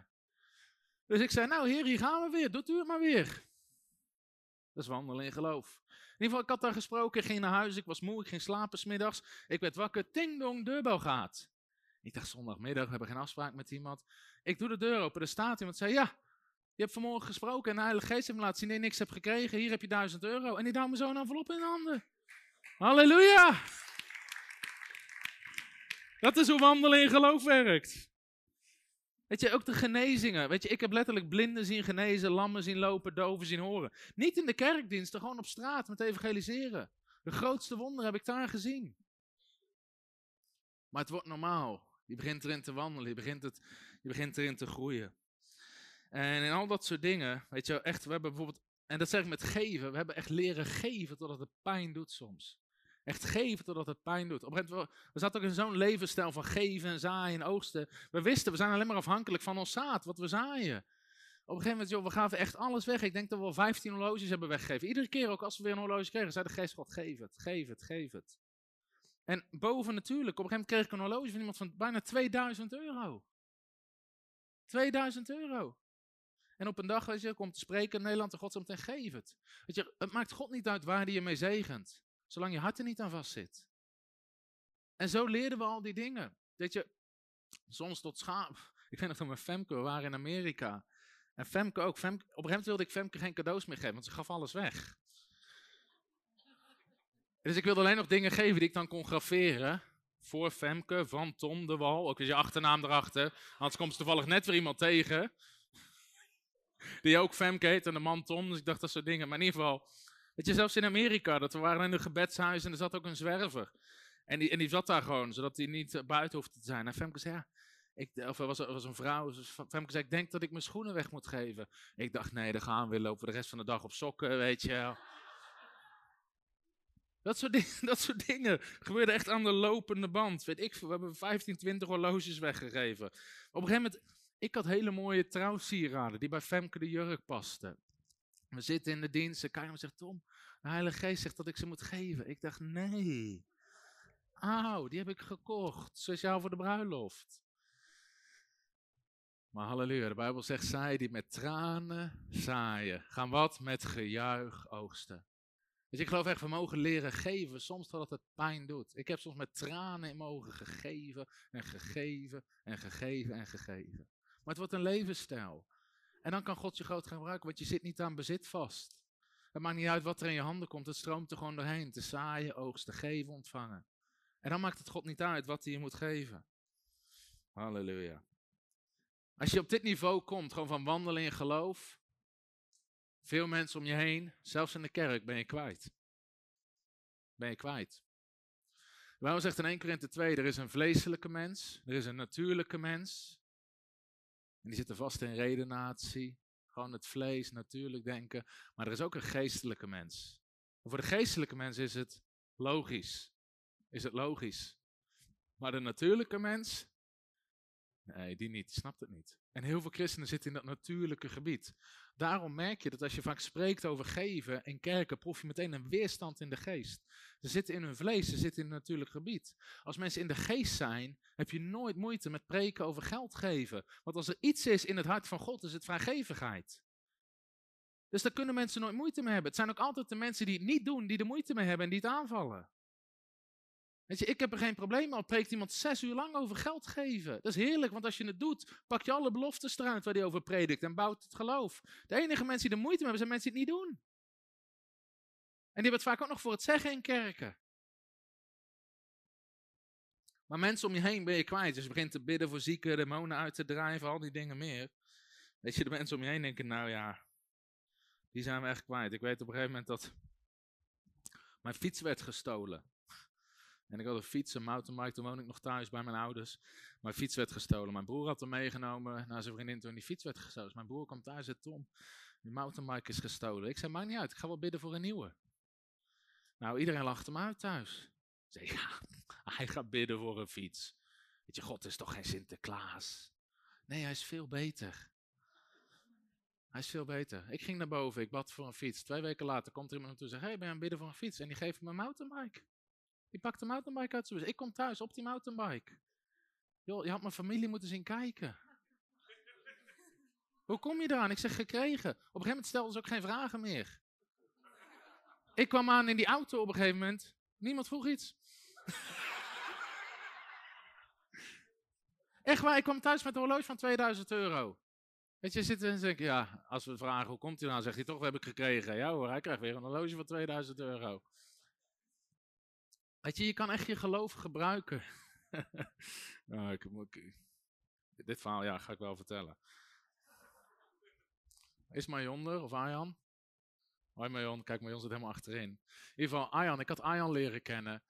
Dus ik zei, nou Heer, hier gaan we weer. Doet u het maar weer. Dat is wandelen in geloof. In ieder geval, ik had daar gesproken, ging naar huis, ik was moe, ik ging slapen smiddags. Ik werd wakker, ting dong, deurbel gaat. Ik dacht zondagmiddag, we hebben geen afspraak met iemand. Ik doe de deur open, er staat iemand, zei ja, je hebt vanmorgen gesproken en de Heilige Geest heeft me laten zien dat niks hebt gekregen. Hier heb je duizend euro. En die duwt me zo een envelop in de handen. Halleluja! Dat is hoe wandelen in geloof werkt. Weet je, ook de genezingen. Weet je, ik heb letterlijk blinden zien genezen, lammen zien lopen, doven zien horen. Niet in de kerkdiensten, gewoon op straat met evangeliseren. De grootste wonder heb ik daar gezien. Maar het wordt normaal. Je begint erin te wandelen, je begint, het, je begint erin te groeien. En in al dat soort dingen, weet je, echt, we hebben bijvoorbeeld, en dat zeg ik met geven, we hebben echt leren geven totdat het pijn doet soms. Echt geven totdat het pijn doet. Op een gegeven moment, we zaten ook in zo'n levensstijl van geven en zaaien en oogsten. We wisten, we zijn alleen maar afhankelijk van ons zaad, wat we zaaien. Op een gegeven moment, joh, we gaven echt alles weg. Ik denk dat we wel 15 horloges hebben weggegeven. Iedere keer ook als we weer een horloge kregen, zei de geest God, geef het, geef het, geef het. En boven natuurlijk, op een gegeven moment kreeg ik een horloge van iemand van bijna 2000 euro. 2000 euro. En op een dag, weet je, komt te spreken Nederland en God zegt geef het. Weet je, het maakt God niet uit waar hij je mee zegent. Zolang je hart er niet aan vastzit. En zo leerden we al die dingen. Dat je soms tot schaap. Ik weet nog van mijn Femke, we waren in Amerika. En Femke ook. Femke, op een gegeven moment wilde ik Femke geen cadeaus meer geven, want ze gaf alles weg. Dus ik wilde alleen nog dingen geven die ik dan kon graveren. voor Femke van Tom de Wal. Ook weer je achternaam erachter. Anders komt ze toevallig net weer iemand tegen. Die ook Femke heet en de man Tom. Dus ik dacht dat soort dingen. Maar in ieder geval, weet je, zelfs in Amerika, dat we waren in een gebedshuis en er zat ook een zwerver. En die, en die zat daar gewoon, zodat hij niet buiten hoefde te zijn. En Femke zei, ja, ik, of er was, was een vrouw, dus Femke zei, ik denk dat ik mijn schoenen weg moet geven. Ik dacht, nee, dan gaan we lopen de rest van de dag op sokken, weet je. Dat soort, dingen, dat soort dingen gebeurde echt aan de lopende band. Weet ik, we hebben 15, 20 horloges weggegeven. Op een gegeven moment, ik had hele mooie trouwsieraden die bij Femke de jurk pasten. We zitten in de dienst en Karim zegt, Tom, de Heilige Geest zegt dat ik ze moet geven. Ik dacht, nee. Auw, die heb ik gekocht, speciaal voor de bruiloft. Maar halleluja, de Bijbel zegt, zij die met tranen zaaien, gaan wat? Met gejuich oogsten. Dus ik geloof echt, we mogen leren geven, soms totdat het pijn doet. Ik heb soms met tranen in mijn ogen gegeven en gegeven en gegeven en gegeven. Maar het wordt een levensstijl. En dan kan God je groot gaan gebruiken, want je zit niet aan bezit vast. Het maakt niet uit wat er in je handen komt, het stroomt er gewoon doorheen. Te zaaien, oogsten, geven, ontvangen. En dan maakt het God niet uit wat hij je moet geven. Halleluja. Als je op dit niveau komt, gewoon van wandelen in geloof, veel mensen om je heen, zelfs in de kerk, ben je kwijt. Ben je kwijt. Waarom zegt in 1 Korinthe 2, er is een vleeselijke mens, er is een natuurlijke mens. En die zitten vast in redenatie, gewoon het vlees, natuurlijk denken. Maar er is ook een geestelijke mens. En voor de geestelijke mens is het logisch. Is het logisch. Maar de natuurlijke mens, nee, die niet, snapt het niet. En heel veel christenen zitten in dat natuurlijke gebied. Daarom merk je dat als je vaak spreekt over geven in kerken, proef je meteen een weerstand in de geest. Ze zitten in hun vlees, ze zitten in het natuurlijk gebied. Als mensen in de geest zijn, heb je nooit moeite met preken over geld geven. Want als er iets is in het hart van God, is het vrijgevigheid. Dus daar kunnen mensen nooit moeite mee hebben. Het zijn ook altijd de mensen die het niet doen, die er moeite mee hebben en die het aanvallen. Weet je, ik heb er geen probleem. Al preekt iemand zes uur lang over geld geven. Dat is heerlijk, want als je het doet, pak je alle beloftes eruit waar hij over predikt en bouwt het geloof. De enige mensen die er moeite mee hebben, zijn mensen die het niet doen. En die hebben het vaak ook nog voor het zeggen in kerken. Maar mensen om je heen ben je kwijt. Dus je begint te bidden voor zieken, demonen uit te drijven, al die dingen meer. Weet je, de mensen om je heen denken, nou ja, die zijn we echt kwijt. Ik weet op een gegeven moment dat mijn fiets werd gestolen. En ik had een fiets, een mountainbike, toen woon ik nog thuis bij mijn ouders. Mijn fiets werd gestolen. Mijn broer had hem meegenomen naar zijn vriendin toen die fiets werd gestolen. Dus mijn broer kwam thuis en Tom, die mountainbike is gestolen. Ik zei, maakt niet uit, ik ga wel bidden voor een nieuwe. Nou, iedereen lachte hem uit thuis. Ik zei, ja, hij gaat bidden voor een fiets. Weet je, God is toch geen Sinterklaas? Nee, hij is veel beter. Hij is veel beter. Ik ging naar boven, ik bad voor een fiets. Twee weken later komt er iemand naartoe en zegt, hey, ben je aan bidden voor een fiets? En die geeft me een mountainbike. Die pakt de mountainbike uit zijn Ik kom thuis op die mountainbike. Joh, je had mijn familie moeten zien kijken. Hoe kom je eraan? Ik zeg gekregen. Op een gegeven moment stelden ze ook geen vragen meer. Ik kwam aan in die auto op een gegeven moment. Niemand vroeg iets. Echt waar, ik kwam thuis met een horloge van 2000 euro. Weet je, zitten en zeg ja, als we vragen hoe komt hij dan, zegt hij toch, we hebben gekregen. Ja hoor, hij krijgt weer een horloge van 2000 euro. Weet je, je kan echt je geloof gebruiken. nou, ik, dit verhaal ja, ga ik wel vertellen. Is Marion er of Arjan? Hoi Marion, kijk Marion zit helemaal achterin. In ieder geval, Arjan, ik had Arjan leren kennen.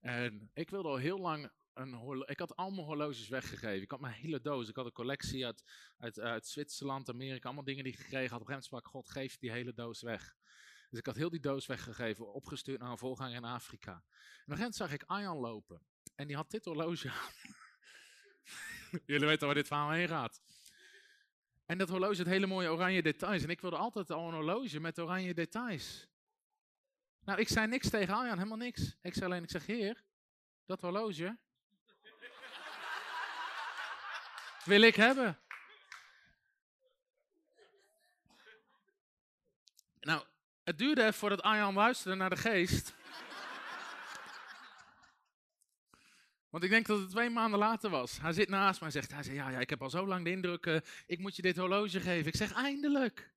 En ik wilde al heel lang een. Ik had al mijn horloges weggegeven. Ik had mijn hele doos. Ik had een collectie uit, uit, uit Zwitserland, Amerika. Allemaal dingen die ik gekregen had. Op een gegeven moment sprak God, geef die hele doos weg. Dus ik had heel die doos weggegeven, opgestuurd naar een volganger in Afrika. En op een gegeven zag ik Arjan lopen. En die had dit horloge aan. Jullie weten waar dit verhaal heen gaat. En dat horloge had hele mooie oranje details. En ik wilde altijd al een horloge met oranje details. Nou, ik zei niks tegen Arjan, helemaal niks. Ik zei alleen, ik zeg, heer, dat horloge wil ik hebben. Nou, het duurde even voordat Arjan luisterde naar de geest. Want ik denk dat het twee maanden later was. Hij zit naast mij en zegt, hij zegt, ja, ja, ik heb al zo lang de indruk, uh, ik moet je dit horloge geven. Ik zeg, eindelijk.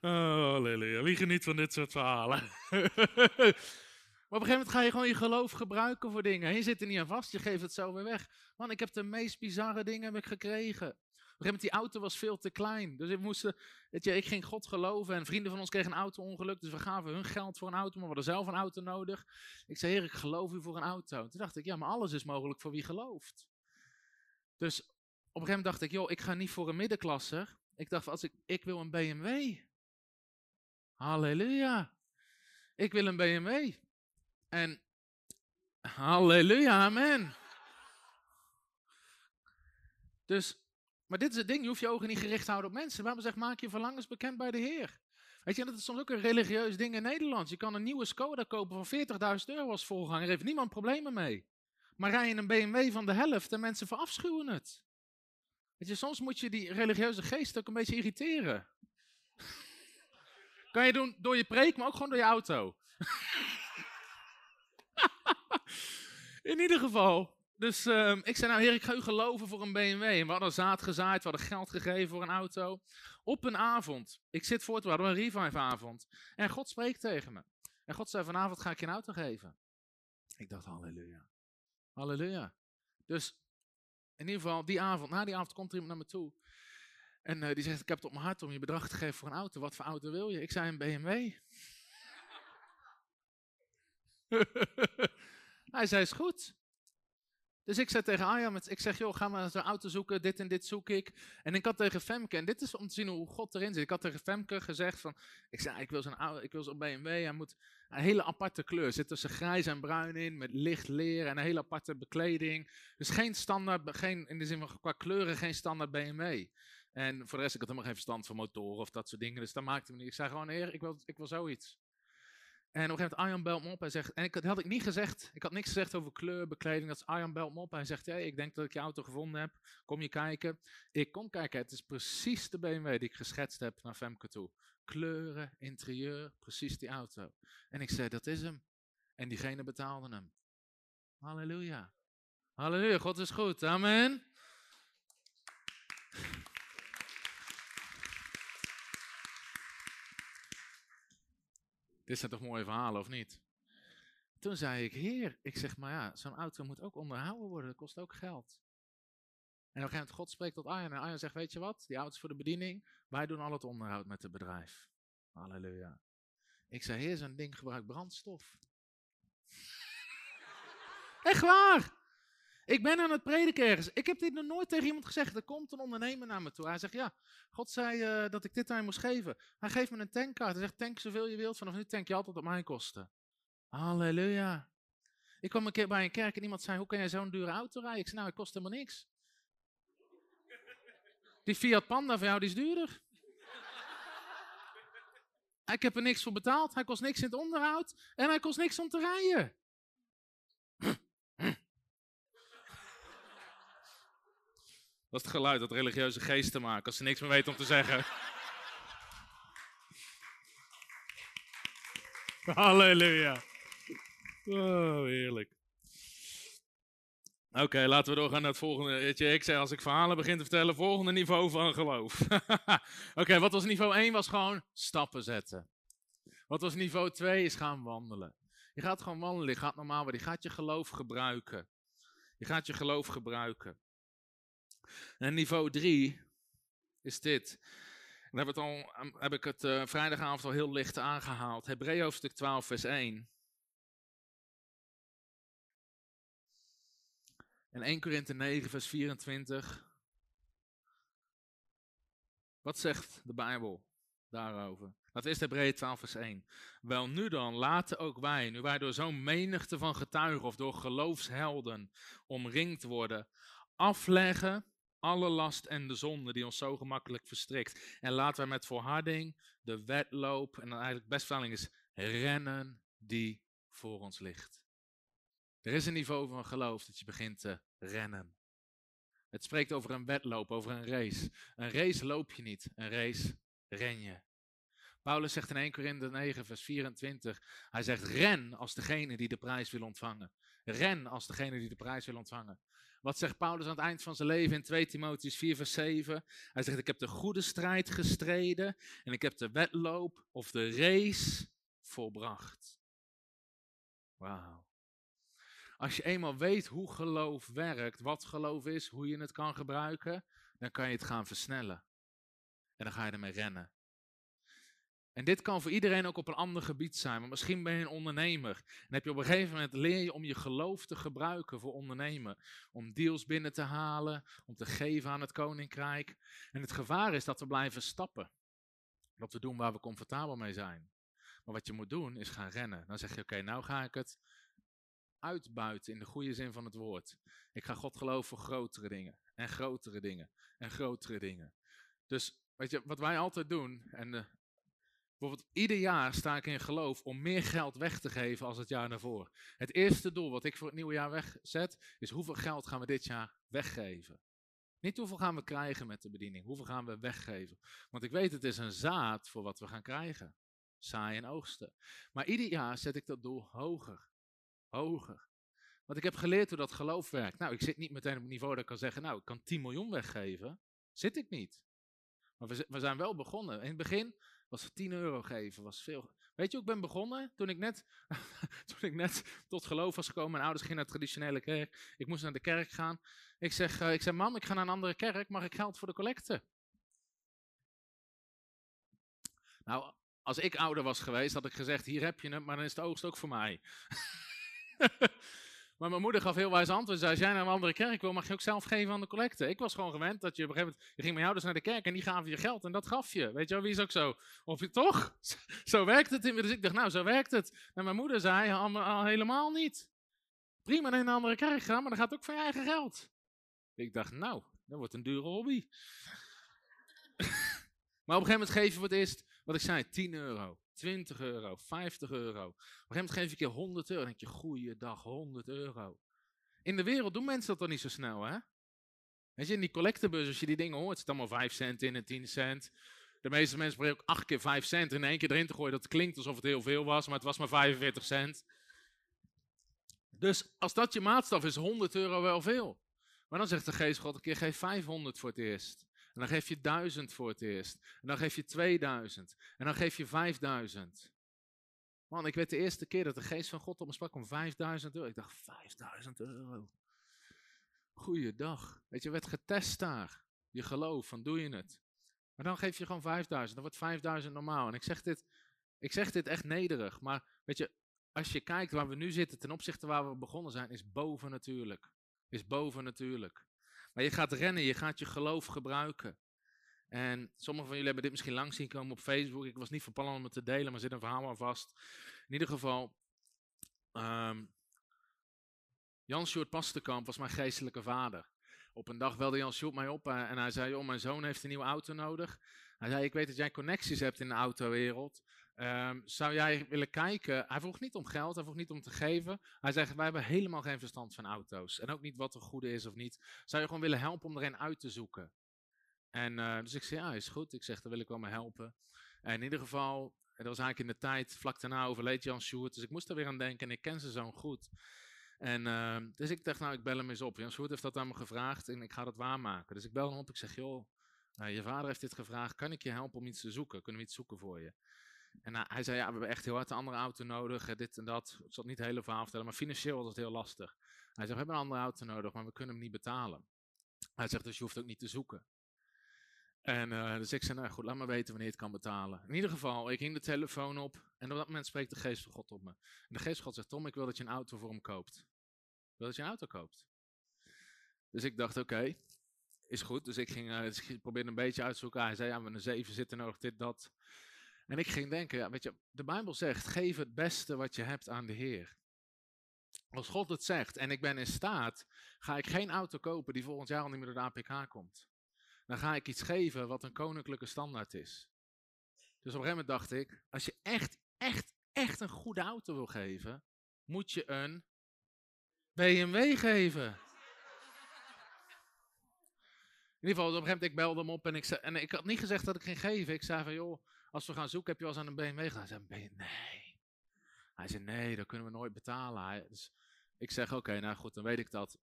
Oh, halleluja. Wie geniet van dit soort verhalen? maar op een gegeven moment ga je gewoon je geloof gebruiken voor dingen. Je zit er niet aan vast, je geeft het zo weer weg. Man, ik heb de meest bizarre dingen heb gekregen. Gegeven moment, die auto was veel te klein. Dus ik, moest, weet je, ik ging God geloven en vrienden van ons kregen een auto-ongeluk. Dus we gaven hun geld voor een auto, maar we hadden zelf een auto nodig. Ik zei, heer, ik geloof u voor een auto. Toen dacht ik, ja, maar alles is mogelijk voor wie gelooft. Dus op een gegeven moment dacht ik, joh, ik ga niet voor een middenklasser. Ik dacht, als ik, ik wil een BMW. Halleluja. Ik wil een BMW. En halleluja, amen. Dus, maar dit is het ding, je hoeft je ogen niet gericht te houden op mensen. Waarom zeg, maak je verlangens bekend bij de Heer. Weet je, dat is soms ook een religieus ding in Nederland. Je kan een nieuwe Skoda kopen van 40.000 euro als voorganger, heeft niemand problemen mee. Maar rij je een BMW van de helft en mensen verafschuwen het. Weet je, soms moet je die religieuze geest ook een beetje irriteren. kan je doen door je preek, maar ook gewoon door je auto. In ieder geval. Dus um, ik zei, nou heer, ik ga u geloven voor een BMW. En we hadden zaad gezaaid, we hadden geld gegeven voor een auto. Op een avond, ik zit voor we hadden een revive avond. En God spreekt tegen me. En God zei, vanavond ga ik je een auto geven. Ik dacht, halleluja. Halleluja. Dus in ieder geval, die avond, na die avond komt er iemand naar me toe. En uh, die zegt, ik heb het op mijn hart om je bedrag te geven voor een auto. Wat voor auto wil je? Ik zei, een BMW. Hij zei, is goed. Dus ik zei tegen Arjan, ik zeg, joh, ga maar zo'n auto zoeken, dit en dit zoek ik. En ik had tegen Femke, en dit is om te zien hoe God erin zit. Ik had tegen Femke gezegd van, ik zei, ik wil zo'n ik wil zo'n BMW, hij moet een hele aparte kleur. Zit tussen grijs en bruin in, met licht leer en een hele aparte bekleding. Dus geen standaard, geen, in de zin van qua kleuren, geen standaard BMW. En voor de rest, ik had helemaal geen verstand van motoren of dat soort dingen. Dus dat maakte me niet. Ik zei gewoon, heer, ik wil, ik wil zoiets. En op een gegeven moment, Arjan belt me op. Hij zegt, en ik, dat had ik niet gezegd. Ik had niks gezegd over kleur, bekleding. Dat is Arjan belt me op. Hij zegt, hey, ik denk dat ik je auto gevonden heb. Kom je kijken? Ik kom kijken. Het is precies de BMW die ik geschetst heb naar Femke toe. Kleuren, interieur, precies die auto. En ik zei, dat is hem. En diegene betaalde hem. Halleluja. Halleluja, God is goed. Amen. Dit zijn toch mooie verhalen, of niet? Toen zei ik, heer, ik zeg, maar ja, zo'n auto moet ook onderhouden worden, dat kost ook geld. En op een gegeven moment, God spreekt tot Arjan en Arjan zegt, weet je wat, die auto is voor de bediening, wij doen al het onderhoud met het bedrijf. Halleluja. Ik zei, heer, zo'n ding gebruikt brandstof. Echt waar! Ik ben aan het prediken ergens. Ik heb dit nog nooit tegen iemand gezegd. Er komt een ondernemer naar me toe. Hij zegt, ja, God zei uh, dat ik dit aan je moest geven. Hij geeft me een tankkaart. Hij zegt, tank zoveel je wilt. Vanaf nu tank je altijd op mijn kosten. Halleluja. Ik kwam een keer bij een kerk en iemand zei, hoe kan jij zo'n dure auto rijden? Ik zei, nou, het kost helemaal niks. Die Fiat Panda van jou, die is duurder. Ik heb er niks voor betaald. Hij kost niks in het onderhoud. En hij kost niks om te rijden. Dat is het geluid dat religieuze geesten maken als ze niks meer weten om te zeggen. Halleluja. Oh, heerlijk. Oké, laten we doorgaan naar het volgende. Ik zeg, als ik verhalen begin te vertellen, volgende niveau van geloof. Oké, wat was niveau 1? Was gewoon stappen zetten. Wat was niveau 2? Is gaan wandelen. Je gaat gewoon wandelen, je gaat normaal worden. Je gaat je geloof gebruiken. Je gaat je geloof gebruiken. En niveau 3 is dit. Dan heb, het heb ik het uh, vrijdagavond al heel licht aangehaald. Hebreeën hoofdstuk 12, vers 1. En 1 Korinthe 9, vers 24. Wat zegt de Bijbel daarover? Dat is Hebreeën 12, vers 1. Wel nu dan, laten ook wij, nu wij door zo'n menigte van getuigen of door geloofshelden omringd worden, afleggen alle last en de zonde die ons zo gemakkelijk verstrikt. En laten wij met volharding de wedloop, en dan eigenlijk bestvertaling is rennen die voor ons ligt. Er is een niveau van geloof dat je begint te rennen. Het spreekt over een wedloop, over een race. Een race loop je niet, een race ren je. Paulus zegt in 1 Korinthe 9, vers 24, hij zegt ren als degene die de prijs wil ontvangen. Ren als degene die de prijs wil ontvangen. Wat zegt Paulus aan het eind van zijn leven in 2 Timotheus 4, vers 7? Hij zegt: Ik heb de goede strijd gestreden en ik heb de wedloop of de race volbracht. Wauw. Als je eenmaal weet hoe geloof werkt, wat geloof is, hoe je het kan gebruiken, dan kan je het gaan versnellen. En dan ga je ermee rennen. En dit kan voor iedereen ook op een ander gebied zijn. Maar misschien ben je een ondernemer. En heb je op een gegeven moment leer je om je geloof te gebruiken voor ondernemen. Om deals binnen te halen, om te geven aan het koninkrijk. En het gevaar is dat we blijven stappen. Dat we doen waar we comfortabel mee zijn. Maar wat je moet doen is gaan rennen. Dan zeg je: Oké, nou ga ik het uitbuiten in de goede zin van het woord. Ik ga God geloven voor grotere dingen. En grotere dingen. En grotere dingen. Dus weet je, wat wij altijd doen. En uh, bijvoorbeeld ieder jaar sta ik in geloof om meer geld weg te geven als het jaar daarvoor. Het eerste doel wat ik voor het nieuwe jaar wegzet. Is hoeveel geld gaan we dit jaar weggeven. Niet hoeveel gaan we krijgen met de bediening. Hoeveel gaan we weggeven. Want ik weet het is een zaad voor wat we gaan krijgen. Saaien en oogsten. Maar ieder jaar zet ik dat doel hoger hoger. Want ik heb geleerd hoe dat geloof werkt. Nou, ik zit niet meteen op het niveau dat ik kan zeggen, nou, ik kan 10 miljoen weggeven. Zit ik niet. Maar we, we zijn wel begonnen. In het begin was het 10 euro geven, was veel. Weet je ik ben begonnen? Toen ik net, toen ik net tot geloof was gekomen, mijn ouders gingen naar de traditionele kerk. Ik moest naar de kerk gaan. Ik zeg, uh, ik zeg, mam, ik ga naar een andere kerk, mag ik geld voor de collecte? Nou, als ik ouder was geweest, had ik gezegd, hier heb je het, maar dan is de oogst ook voor mij. maar mijn moeder gaf heel wijs antwoord. Zei, als jij naar een andere kerk wil, mag je ook zelf geven aan de collecte. Ik was gewoon gewend dat je op een gegeven moment... Je ging met jou naar de kerk en die gaven je geld en dat gaf je. Weet je wel, wie is ook zo? Of je toch? zo werkt het. Dus ik dacht, nou, zo werkt het. En mijn moeder zei, al, al helemaal niet. Prima naar een andere kerk gaan, maar dan gaat ook van je eigen geld. Ik dacht, nou, dat wordt een dure hobby. maar op een gegeven moment je voor het eerst, wat ik zei, 10 euro. 20 euro, 50 euro. Op een gegeven moment geef je een keer 100 euro. Dan denk je, goeiedag, 100 euro. In de wereld doen mensen dat toch niet zo snel, hè? Weet je, in die collectebus, als je die dingen hoort, zit allemaal 5 cent in en 10 cent. De meeste mensen proberen ook 8 keer 5 cent in één keer erin te gooien. Dat klinkt alsof het heel veel was, maar het was maar 45 cent. Dus als dat je maatstaf is, 100 euro wel veel. Maar dan zegt de geest God een keer, geef 500 voor het eerst. En dan geef je duizend voor het eerst. En dan geef je 2000. En dan geef je 5000. Man, ik weet de eerste keer dat de geest van God op me sprak om 5000 euro. Ik dacht, 5000 euro. Goeiedag. Weet je, werd getest daar. Je geloof, van doe je het. Maar dan geef je gewoon 5000. Dan wordt 5000 normaal. En ik zeg dit, ik zeg dit echt nederig. Maar weet je, als je kijkt waar we nu zitten ten opzichte waar we begonnen zijn, is boven natuurlijk. Is boven natuurlijk. Maar je gaat rennen, je gaat je geloof gebruiken. En sommigen van jullie hebben dit misschien lang zien komen op Facebook. Ik was niet van om het te delen, maar zit een verhaal aan vast. In ieder geval, um, Jan Sjoerd Pastenkamp was mijn geestelijke vader. Op een dag belde Jan Sjoerd mij op eh, en hij zei, oh, mijn zoon heeft een nieuwe auto nodig. Hij zei, ik weet dat jij connecties hebt in de autowereld. Um, zou jij willen kijken? Hij vroeg niet om geld, hij vroeg niet om te geven. Hij zei: Wij hebben helemaal geen verstand van auto's. En ook niet wat er goede is of niet. Zou je gewoon willen helpen om er een uit te zoeken? En uh, dus ik zei: Ja, is goed. Ik zeg: Daar wil ik wel mee helpen. En in ieder geval, dat was eigenlijk in de tijd, vlak daarna overleed Jan Sjoerd. Dus ik moest er weer aan denken en ik ken ze zo goed. En uh, dus ik dacht: Nou, ik bel hem eens op. Jan Sjoerd heeft dat aan me gevraagd en ik ga dat waarmaken. Dus ik bel hem op. Ik zeg: Joh, uh, je vader heeft dit gevraagd. Kan ik je helpen om iets te zoeken? Kunnen we iets zoeken voor je? En hij zei, ja, we hebben echt heel hard een andere auto nodig, dit en dat. Ik zal het niet het hele verhaal vertellen, maar financieel was het heel lastig. Hij zegt, we hebben een andere auto nodig, maar we kunnen hem niet betalen. Hij zegt, dus je hoeft ook niet te zoeken. En uh, dus ik zei, nou goed, laat me weten wanneer je het kan betalen. In ieder geval, ik ging de telefoon op en op dat moment spreekt de geest van God op me. En de geest van God zegt, Tom, ik wil dat je een auto voor hem koopt. Ik wil dat je een auto koopt. Dus ik dacht, oké, is goed. Dus ik ging, uh, ik probeerde een beetje uit te zoeken. Hij zei, ja, we hebben een 7 zitten nodig, dit, dat. En ik ging denken, ja, weet je, de Bijbel zegt, geef het beste wat je hebt aan de Heer. Als God het zegt en ik ben in staat, ga ik geen auto kopen die volgend jaar al niet meer door de APK komt. Dan ga ik iets geven wat een koninklijke standaard is. Dus op een gegeven moment dacht ik, als je echt, echt, echt een goede auto wil geven, moet je een BMW geven. In ieder geval, op een gegeven moment, ik belde hem op en ik, zei, en ik had niet gezegd dat ik ging geven. Ik zei van, joh, als we gaan zoeken, heb je wel eens aan een BMW gedaan? Hij zei, nee. Hij zei, nee, dat kunnen we nooit betalen. Hij, dus ik zeg, oké, nou goed, dan weet ik dat.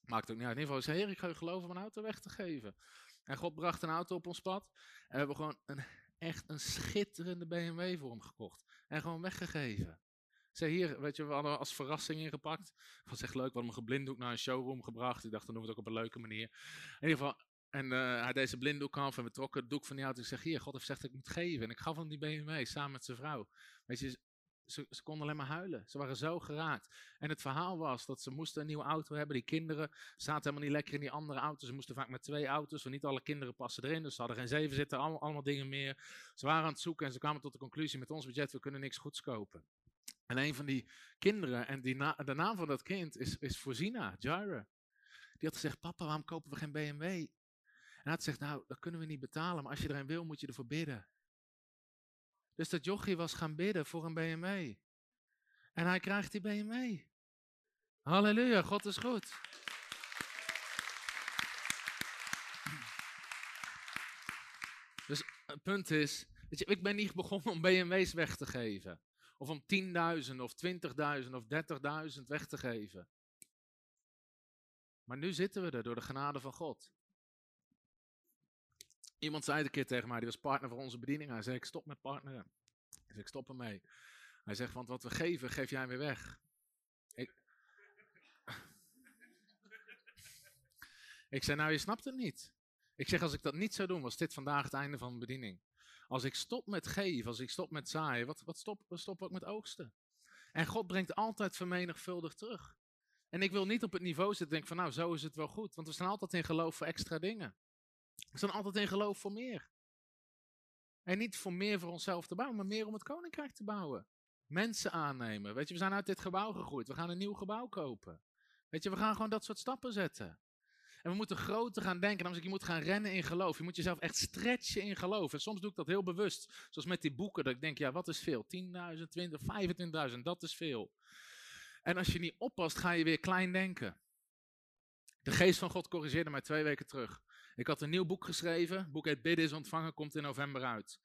Maakt ook niet uit. In ieder geval, zei, heer, ik ga u geloven om een auto weg te geven. En God bracht een auto op ons pad. En we hebben gewoon een, echt een schitterende BMW voor hem gekocht. En gewoon weggegeven. Zei hier, weet je, we hadden als verrassing ingepakt. Dat was echt leuk, we hadden hem geblinddoekt naar een showroom gebracht. Ik dacht, dan doen we het ook op een leuke manier. In ieder geval, en uh, hij deze blinddoek af en we trokken het doek van die auto. Ik zeg, hier, God heeft gezegd dat ik moet geven. En ik gaf hem die BMW samen met zijn vrouw. Weet je, ze, ze, konden alleen maar huilen. Ze waren zo geraakt. En het verhaal was dat ze moesten een nieuwe auto hebben. Die kinderen zaten helemaal niet lekker in die andere auto. Ze moesten vaak met twee auto's, want niet alle kinderen passen erin. Dus ze hadden geen zeven zitten, allemaal, dingen meer. Ze waren aan het zoeken en ze kwamen tot de conclusie, met ons budget, we kunnen niks goeds kopen. En een van die kinderen, en die de naam van dat kind is, is Voorzina, Jaira. Die had gezegd, papa, waarom kopen we geen BMW? Had gezegd, nou, dat kunnen we niet betalen, maar als je er een wil, moet je ervoor bidden. Dus dat jochie was gaan bidden voor een BMW. En hij krijgt die BMW. Halleluja, God is goed. Dus het punt is, weet je, ik ben niet begonnen om BMW's weg te geven. Of om 10.000 of 20.000 of 30.000 weg te geven. Maar nu zitten we er door de genade van God. Iemand zei een keer tegen mij, die was partner voor onze bediening. Hij zei, ik stop met partneren. Zei, ik stop ermee. Hij zegt, want wat we geven, geef jij weer weg. Ik, ik zei, nou je snapt het niet. Ik zeg, als ik dat niet zou doen, was dit vandaag het einde van mijn bediening. Als ik stop met geven, als ik stop met zaaien, wat, wat stop, stop ik met oogsten? En God brengt altijd vermenigvuldig terug. En ik wil niet op het niveau zitten denk van nou, zo is het wel goed. Want we staan altijd in geloof voor extra dingen. We staan altijd in geloof voor meer. En niet voor meer voor onszelf te bouwen, maar meer om het koninkrijk te bouwen. Mensen aannemen. Weet je, we zijn uit dit gebouw gegroeid. We gaan een nieuw gebouw kopen. Weet je, we gaan gewoon dat soort stappen zetten. En we moeten groter gaan denken. Zeg ik, je moet gaan rennen in geloof. Je moet jezelf echt stretchen in geloof. En soms doe ik dat heel bewust. Zoals met die boeken. Dat ik denk, ja, wat is veel? 10.000, 20, 25.000, dat is veel. En als je niet oppast, ga je weer klein denken. De geest van God corrigeerde mij twee weken terug. Ik had een nieuw boek geschreven. Het boek heet Bidden is ontvangen, komt in november uit.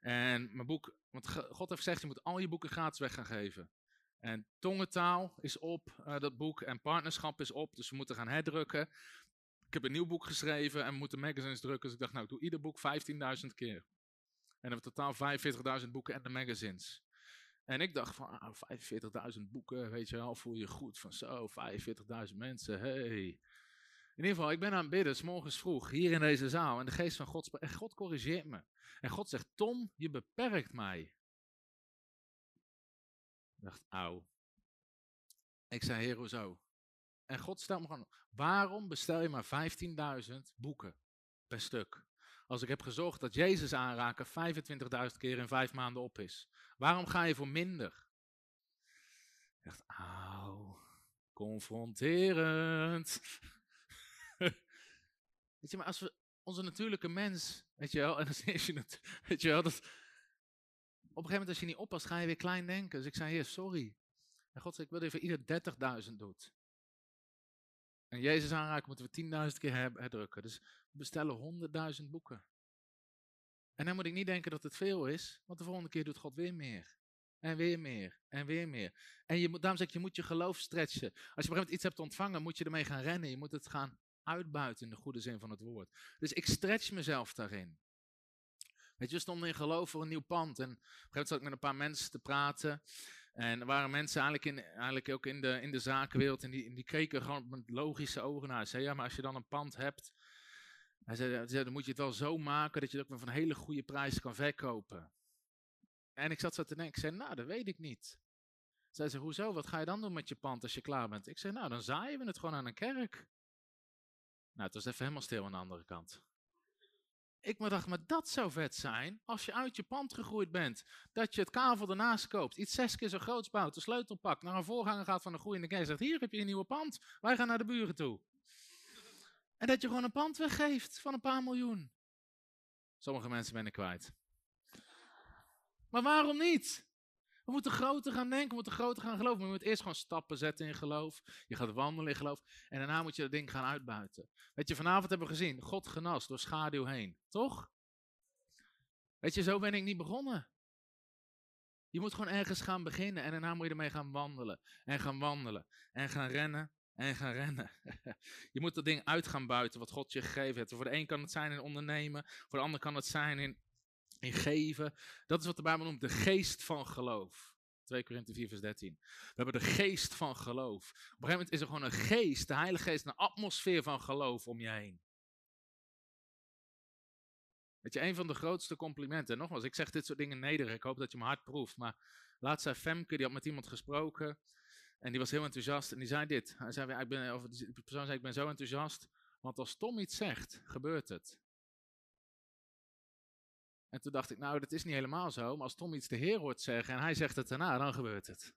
En mijn boek, want God heeft gezegd, je moet al je boeken gratis weg gaan geven. En tongentaal is op, uh, dat boek, en partnerschap is op, dus we moeten gaan herdrukken. Ik heb een nieuw boek geschreven en we moeten magazines drukken, dus ik dacht, nou, ik doe ieder boek 15.000 keer. En we totaal 45.000 boeken en de magazines. En ik dacht van, ah, 45.000 boeken, weet je wel, voel je goed van zo, 45.000 mensen, hey. In ieder geval, ik ben aan het bidden, morgens vroeg, hier in deze zaal. En de geest van God, en God corrigeert me. En God zegt, Tom, je beperkt mij. Ik dacht, auw. Ik zei, heer, hoezo? En God stelt me gewoon, waarom bestel je maar 15.000 boeken per stuk? Als ik heb gezorgd dat Jezus aanraken 25.000 keer in vijf maanden op is. Waarom ga je voor minder? Ik dacht, auw, confronterend. Weet je, maar als we onze natuurlijke mens, weet je wel, en dan is je het, weet je wel, dat, op een gegeven moment als je niet oppast, ga je weer klein denken. Dus ik zei, heer, sorry. En God zei, ik wil even ieder 30.000 doet. En Jezus aanraken moeten we 10.000 keer herdrukken. Dus we bestellen 100.000 boeken. En dan moet ik niet denken dat het veel is, want de volgende keer doet God weer meer. En weer meer. En weer meer. En je daarom zeg ik, je moet je geloof stretchen. Als je op een gegeven moment iets hebt ontvangen, moet je ermee gaan rennen. Je moet het gaan uitbuiten in de goede zin van het woord. Dus ik stretch mezelf daarin. Weet je, we stonden in geloof voor een nieuw pand. En op een gegeven zat ik met een paar mensen te praten. En er waren mensen eigenlijk, in, eigenlijk ook in de, in de zakenwereld. En die, die keken gewoon met logische ogen naar. Ze zei, ja, maar als je dan een pand hebt. Hij zei, dan moet je het wel zo maken dat je het ook met een hele goede prijs kan verkopen. En ik zat zo te denken, ik zei, nou, dat weet ik niet. Zij zei, hoezo, wat ga je dan doen met je pand als je klaar bent? Ik zei, nou, dan zaaien we het gewoon aan een kerk. Nou, het was even helemaal stil aan de andere kant. Ik me dacht, maar dat zou vet zijn als je uit je pand gegroeid bent. Dat je het kavel ernaast koopt, iets zes keer zo groot bouwt, de sleutel pakt, naar een voorganger gaat van een groeiende kerk en zegt, hier heb je een nieuwe pand, wij gaan naar de buren toe. En dat je gewoon een pand weggeeft van een paar miljoen. Sommige mensen ben ik kwijt. Maar waarom niet? We moeten groter gaan denken, we moeten groter gaan geloven. Maar je moet eerst gewoon stappen zetten in geloof. Je gaat wandelen in geloof. En daarna moet je dat ding gaan uitbuiten. Weet je, vanavond hebben we gezien, God genas door schaduw heen. Toch? Weet je, zo ben ik niet begonnen. Je moet gewoon ergens gaan beginnen en daarna moet je ermee gaan wandelen. En gaan wandelen. En gaan rennen. en gaan rennen. je moet dat ding uit gaan buiten wat God je gegeven heeft. Voor de een kan het zijn in ondernemen, voor de ander kan het zijn in, in geven. Dat is wat de Bijbel noemt de geest van geloof. 2 Korinthe 4 vers 13. We hebben de geest van geloof. Op een gegeven moment is er gewoon een geest, de Heilige Geest, een atmosfeer van geloof om je heen. Weet je, een van de grootste complimenten, en nogmaals, ik zeg dit soort dingen nederig, ik hoop dat je mijn hart proeft, maar laatst zei Femke, die had met iemand gesproken, en die was heel enthousiast, en die zei dit. Hij zei, ik ben, of die persoon zei, ik ben zo enthousiast, want als Tom iets zegt, gebeurt het. En toen dacht ik, nou, dat is niet helemaal zo, maar als Tom iets de Heer hoort zeggen en hij zegt het daarna, dan gebeurt het.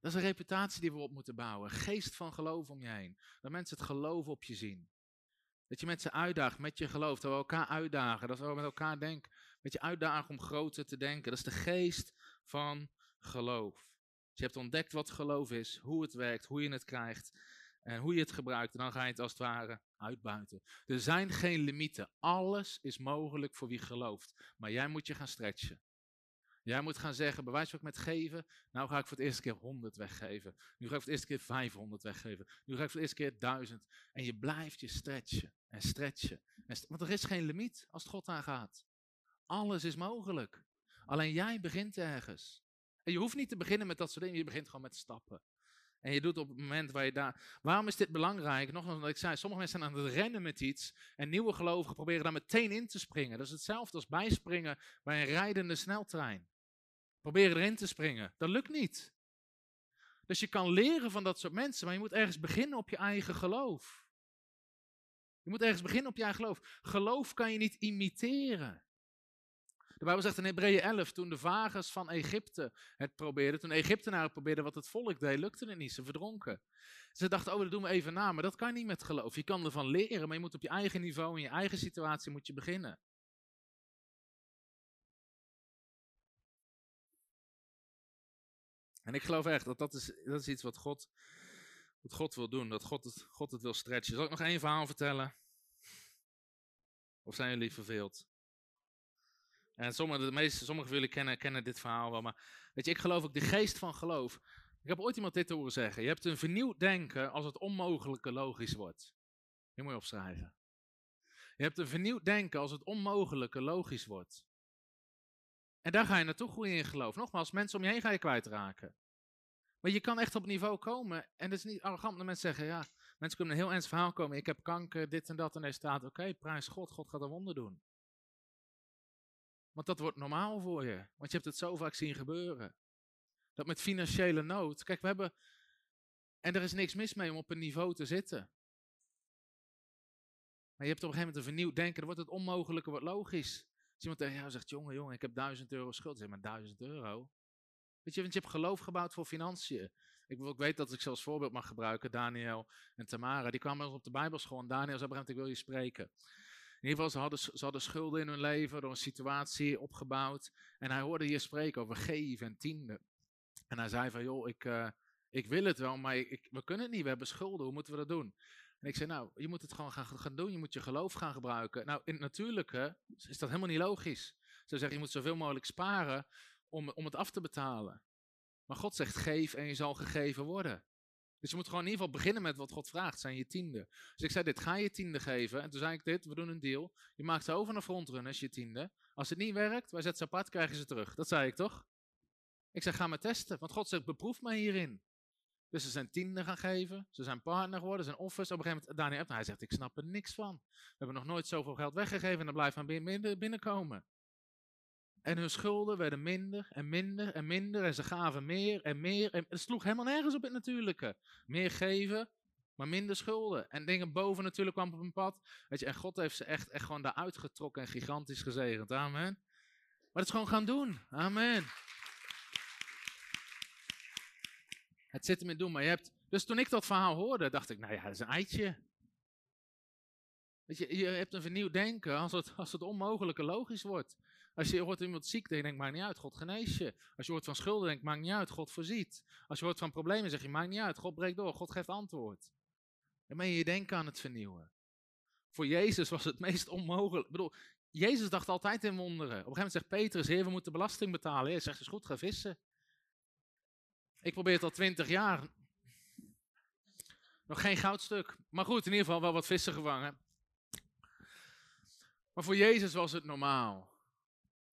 Dat is een reputatie die we op moeten bouwen. Geest van geloof om je heen. Dat mensen het geloof op je zien. Dat je mensen uitdaagt met je geloof. Dat we elkaar uitdagen. Dat we met elkaar denken. Met je uitdagen om groter te denken. Dat is de geest van geloof. Dus je hebt ontdekt wat geloof is. Hoe het werkt. Hoe je het krijgt. En hoe je het gebruikt. En dan ga je het als het ware uitbuiten. Er zijn geen limieten. Alles is mogelijk voor wie gelooft. Maar jij moet je gaan stretchen. Jij moet gaan zeggen, bewijs wat ik met geven. Nou ga ik voor het eerste keer 100 weggeven. Nu ga ik voor het eerste keer 500 weggeven. Nu ga ik voor het eerste keer 1000. En je blijft je stretchen en stretchen. want er is geen limiet als het God aangaat. Alles is mogelijk. Alleen jij begint ergens. En je hoeft niet te beginnen met dat soort dingen. Je begint gewoon met stappen. En je doet op het moment waar je daar. Waarom is dit belangrijk? Nogmaals, omdat ik zei, sommige mensen zijn aan het rennen met iets. En nieuwe gelovigen proberen daar meteen in te springen. Dat is hetzelfde als bijspringen bij een rijdende sneltrein. Proberen erin te springen. Dat lukt niet. Dus je kan leren van dat soort mensen, maar je moet ergens beginnen op je eigen geloof. Je moet ergens beginnen op je eigen geloof. Geloof kan je niet imiteren. De Bijbel zegt in Hebreeën 11, toen de vagers van Egypte het probeerden, toen Egyptenaren probeerden wat het volk deed, lukte het niet, ze verdronken. Ze dachten, oh, dat doen we even na, maar dat kan niet met geloof. Je kan ervan leren, maar je moet op je eigen niveau, in je eigen situatie moet je beginnen. En ik geloof echt dat dat is, dat is iets wat God, wat God wil doen, dat God het, God het wil stretchen. Zal ik nog één verhaal vertellen? Of zijn jullie verveeld? En sommige, de meeste, van jullie kennen, kennen dit verhaal wel, maar weet je, ik geloof ook de geest van geloof. Ik heb ooit iemand dit horen zeggen. Je hebt een vernieuwd denken als het onmogelijke logisch wordt. Die moet je opschrijven. Je hebt een vernieuwd denken als het onmogelijke logisch wordt. En daar ga je naartoe groeien in geloof. Nogmaals, mensen om je heen ga je kwijtraken. Maar je kan echt op niveau komen. En dat is niet arrogant dat mensen zeggen, ja, mensen kunnen een heel ernstig verhaal komen. Ik heb kanker, dit en dat. En er staat, oké, prijs God, God gaat een wonder doen. Want dat wordt normaal voor je. Want je hebt het zo vaak zien gebeuren. Dat met financiële nood. Kijk, we hebben. En er is niks mis mee om op een niveau te zitten. Maar je hebt op een gegeven moment een vernieuwd denken. Dan wordt het onmogelijke wat logisch. Als iemand tegen jou zegt: Jongen, jongen, ik heb duizend euro schuld. Zeg maar duizend euro. Weet je, want je hebt geloof gebouwd voor financiën. Ik, weet dat ik zelfs voorbeeld mag gebruiken. Daniel en Tamara. Die kwamen op de Bijbelschool. En Daniel zei: Ik wil je spreken. In ieder geval, ze hadden, ze schulden in hun leven door een situatie opgebouwd. En hij hoorde hier spreken over geven en tiende. En hij zei van, joh, ik, uh, ik wil het wel, maar ik, we kunnen het niet. We hebben schulden, hoe moeten we dat doen? En ik zei, nou, je moet het gewoon gaan, gaan doen. Je moet je geloof gaan gebruiken. Nou, in het natuurlijke is dat helemaal niet logisch. Ze zeggen, je moet zoveel mogelijk sparen om, om het af te betalen. Maar God zegt, geef en je zal gegeven worden. Dus je moet gewoon in ieder geval beginnen met wat God vraagt, zijn je tiende. Dus ik zei dit, ga je tiende geven. En toen zei ik dit, we doen een deal. Je maakt ze over naar frontrunners, je tiende. Als het niet werkt, wij zetten ze apart, krijgen ze terug. Dat zei ik toch? Ik zei, ga maar testen. Want God zegt, beproef mij hierin. Dus ze zijn tiende gaan geven. Ze zijn partner geworden, ze zijn offers. Op een gegeven moment, Daniel hij zegt, ik snap er niks van. We hebben nog nooit zoveel geld weggegeven en dan blijft binnen, binnenkomen. En hun schulden werden minder en minder en minder. En ze gaven meer en meer. En het sloeg helemaal nergens op het natuurlijke. Meer geven, maar minder schulden. En dingen boven natuurlijk kwamen op een pad. Weet je, en God heeft ze echt, echt gewoon daaruit getrokken en gigantisch gezegend. Amen. Maar het is gewoon gaan doen. Amen. Het zit hem in doen, maar je hebt... Dus toen ik dat verhaal hoorde, dacht ik, nou ja, dat is een eitje. Weet je, je hebt een vernieuwd denken als het, als het onmogelijke logisch wordt. Als je hoort iemand ziek, dan denk je, maakt niet uit, God geneest je. Als je hoort van schulden, denk je, maakt niet uit, God voorziet. Als je hoort van problemen, zeg je, maakt niet uit, God breekt door, God geeft antwoord. Dan ben je je denken aan het vernieuwen. Voor Jezus was het meest onmogelijk. Ik bedoel, Jezus dacht altijd in wonderen. Op een gegeven moment zegt Petrus, heer, we moeten belasting betalen. Hij zegt, is goed, ga vissen. Ik probeer het al twintig jaar. Nog geen goudstuk. Maar goed, in ieder geval wel wat vissen gevangen. Maar voor Jezus was het normaal.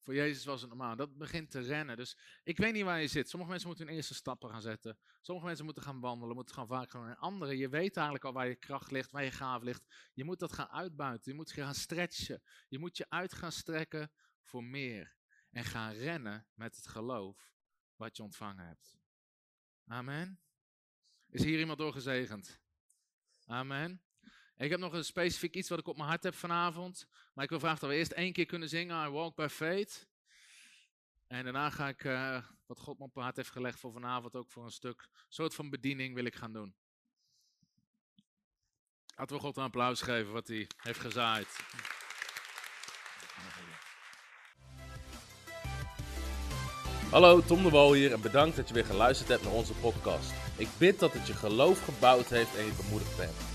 Voor Jezus was het normaal. Dat begint te rennen. Dus ik weet niet waar je zit. Sommige mensen moeten hun eerste stappen gaan zetten. Sommige mensen moeten gaan wandelen, moeten gaan vaak gaan. En anderen, je weet eigenlijk al waar je kracht ligt, waar je gaaf ligt. Je moet dat gaan uitbuiten. Je moet gaan stretchen. Je moet je uit gaan strekken voor meer. En gaan rennen met het geloof wat je ontvangen hebt. Amen. Is hier iemand door gezegend? Amen. Ik heb nog een specifiek iets wat ik op mijn hart heb vanavond. Maar ik wil vragen dat we eerst één keer kunnen zingen I Walk by Faith. En daarna ga ik uh, wat God me op mijn hart heeft gelegd voor vanavond ook voor een stuk soort van bediening wil ik gaan doen. Laten we God een applaus geven wat hij heeft gezaaid. Hallo, Tom de Wal hier en bedankt dat je weer geluisterd hebt naar onze podcast. Ik bid dat het je geloof gebouwd heeft en je bemoedigd bent.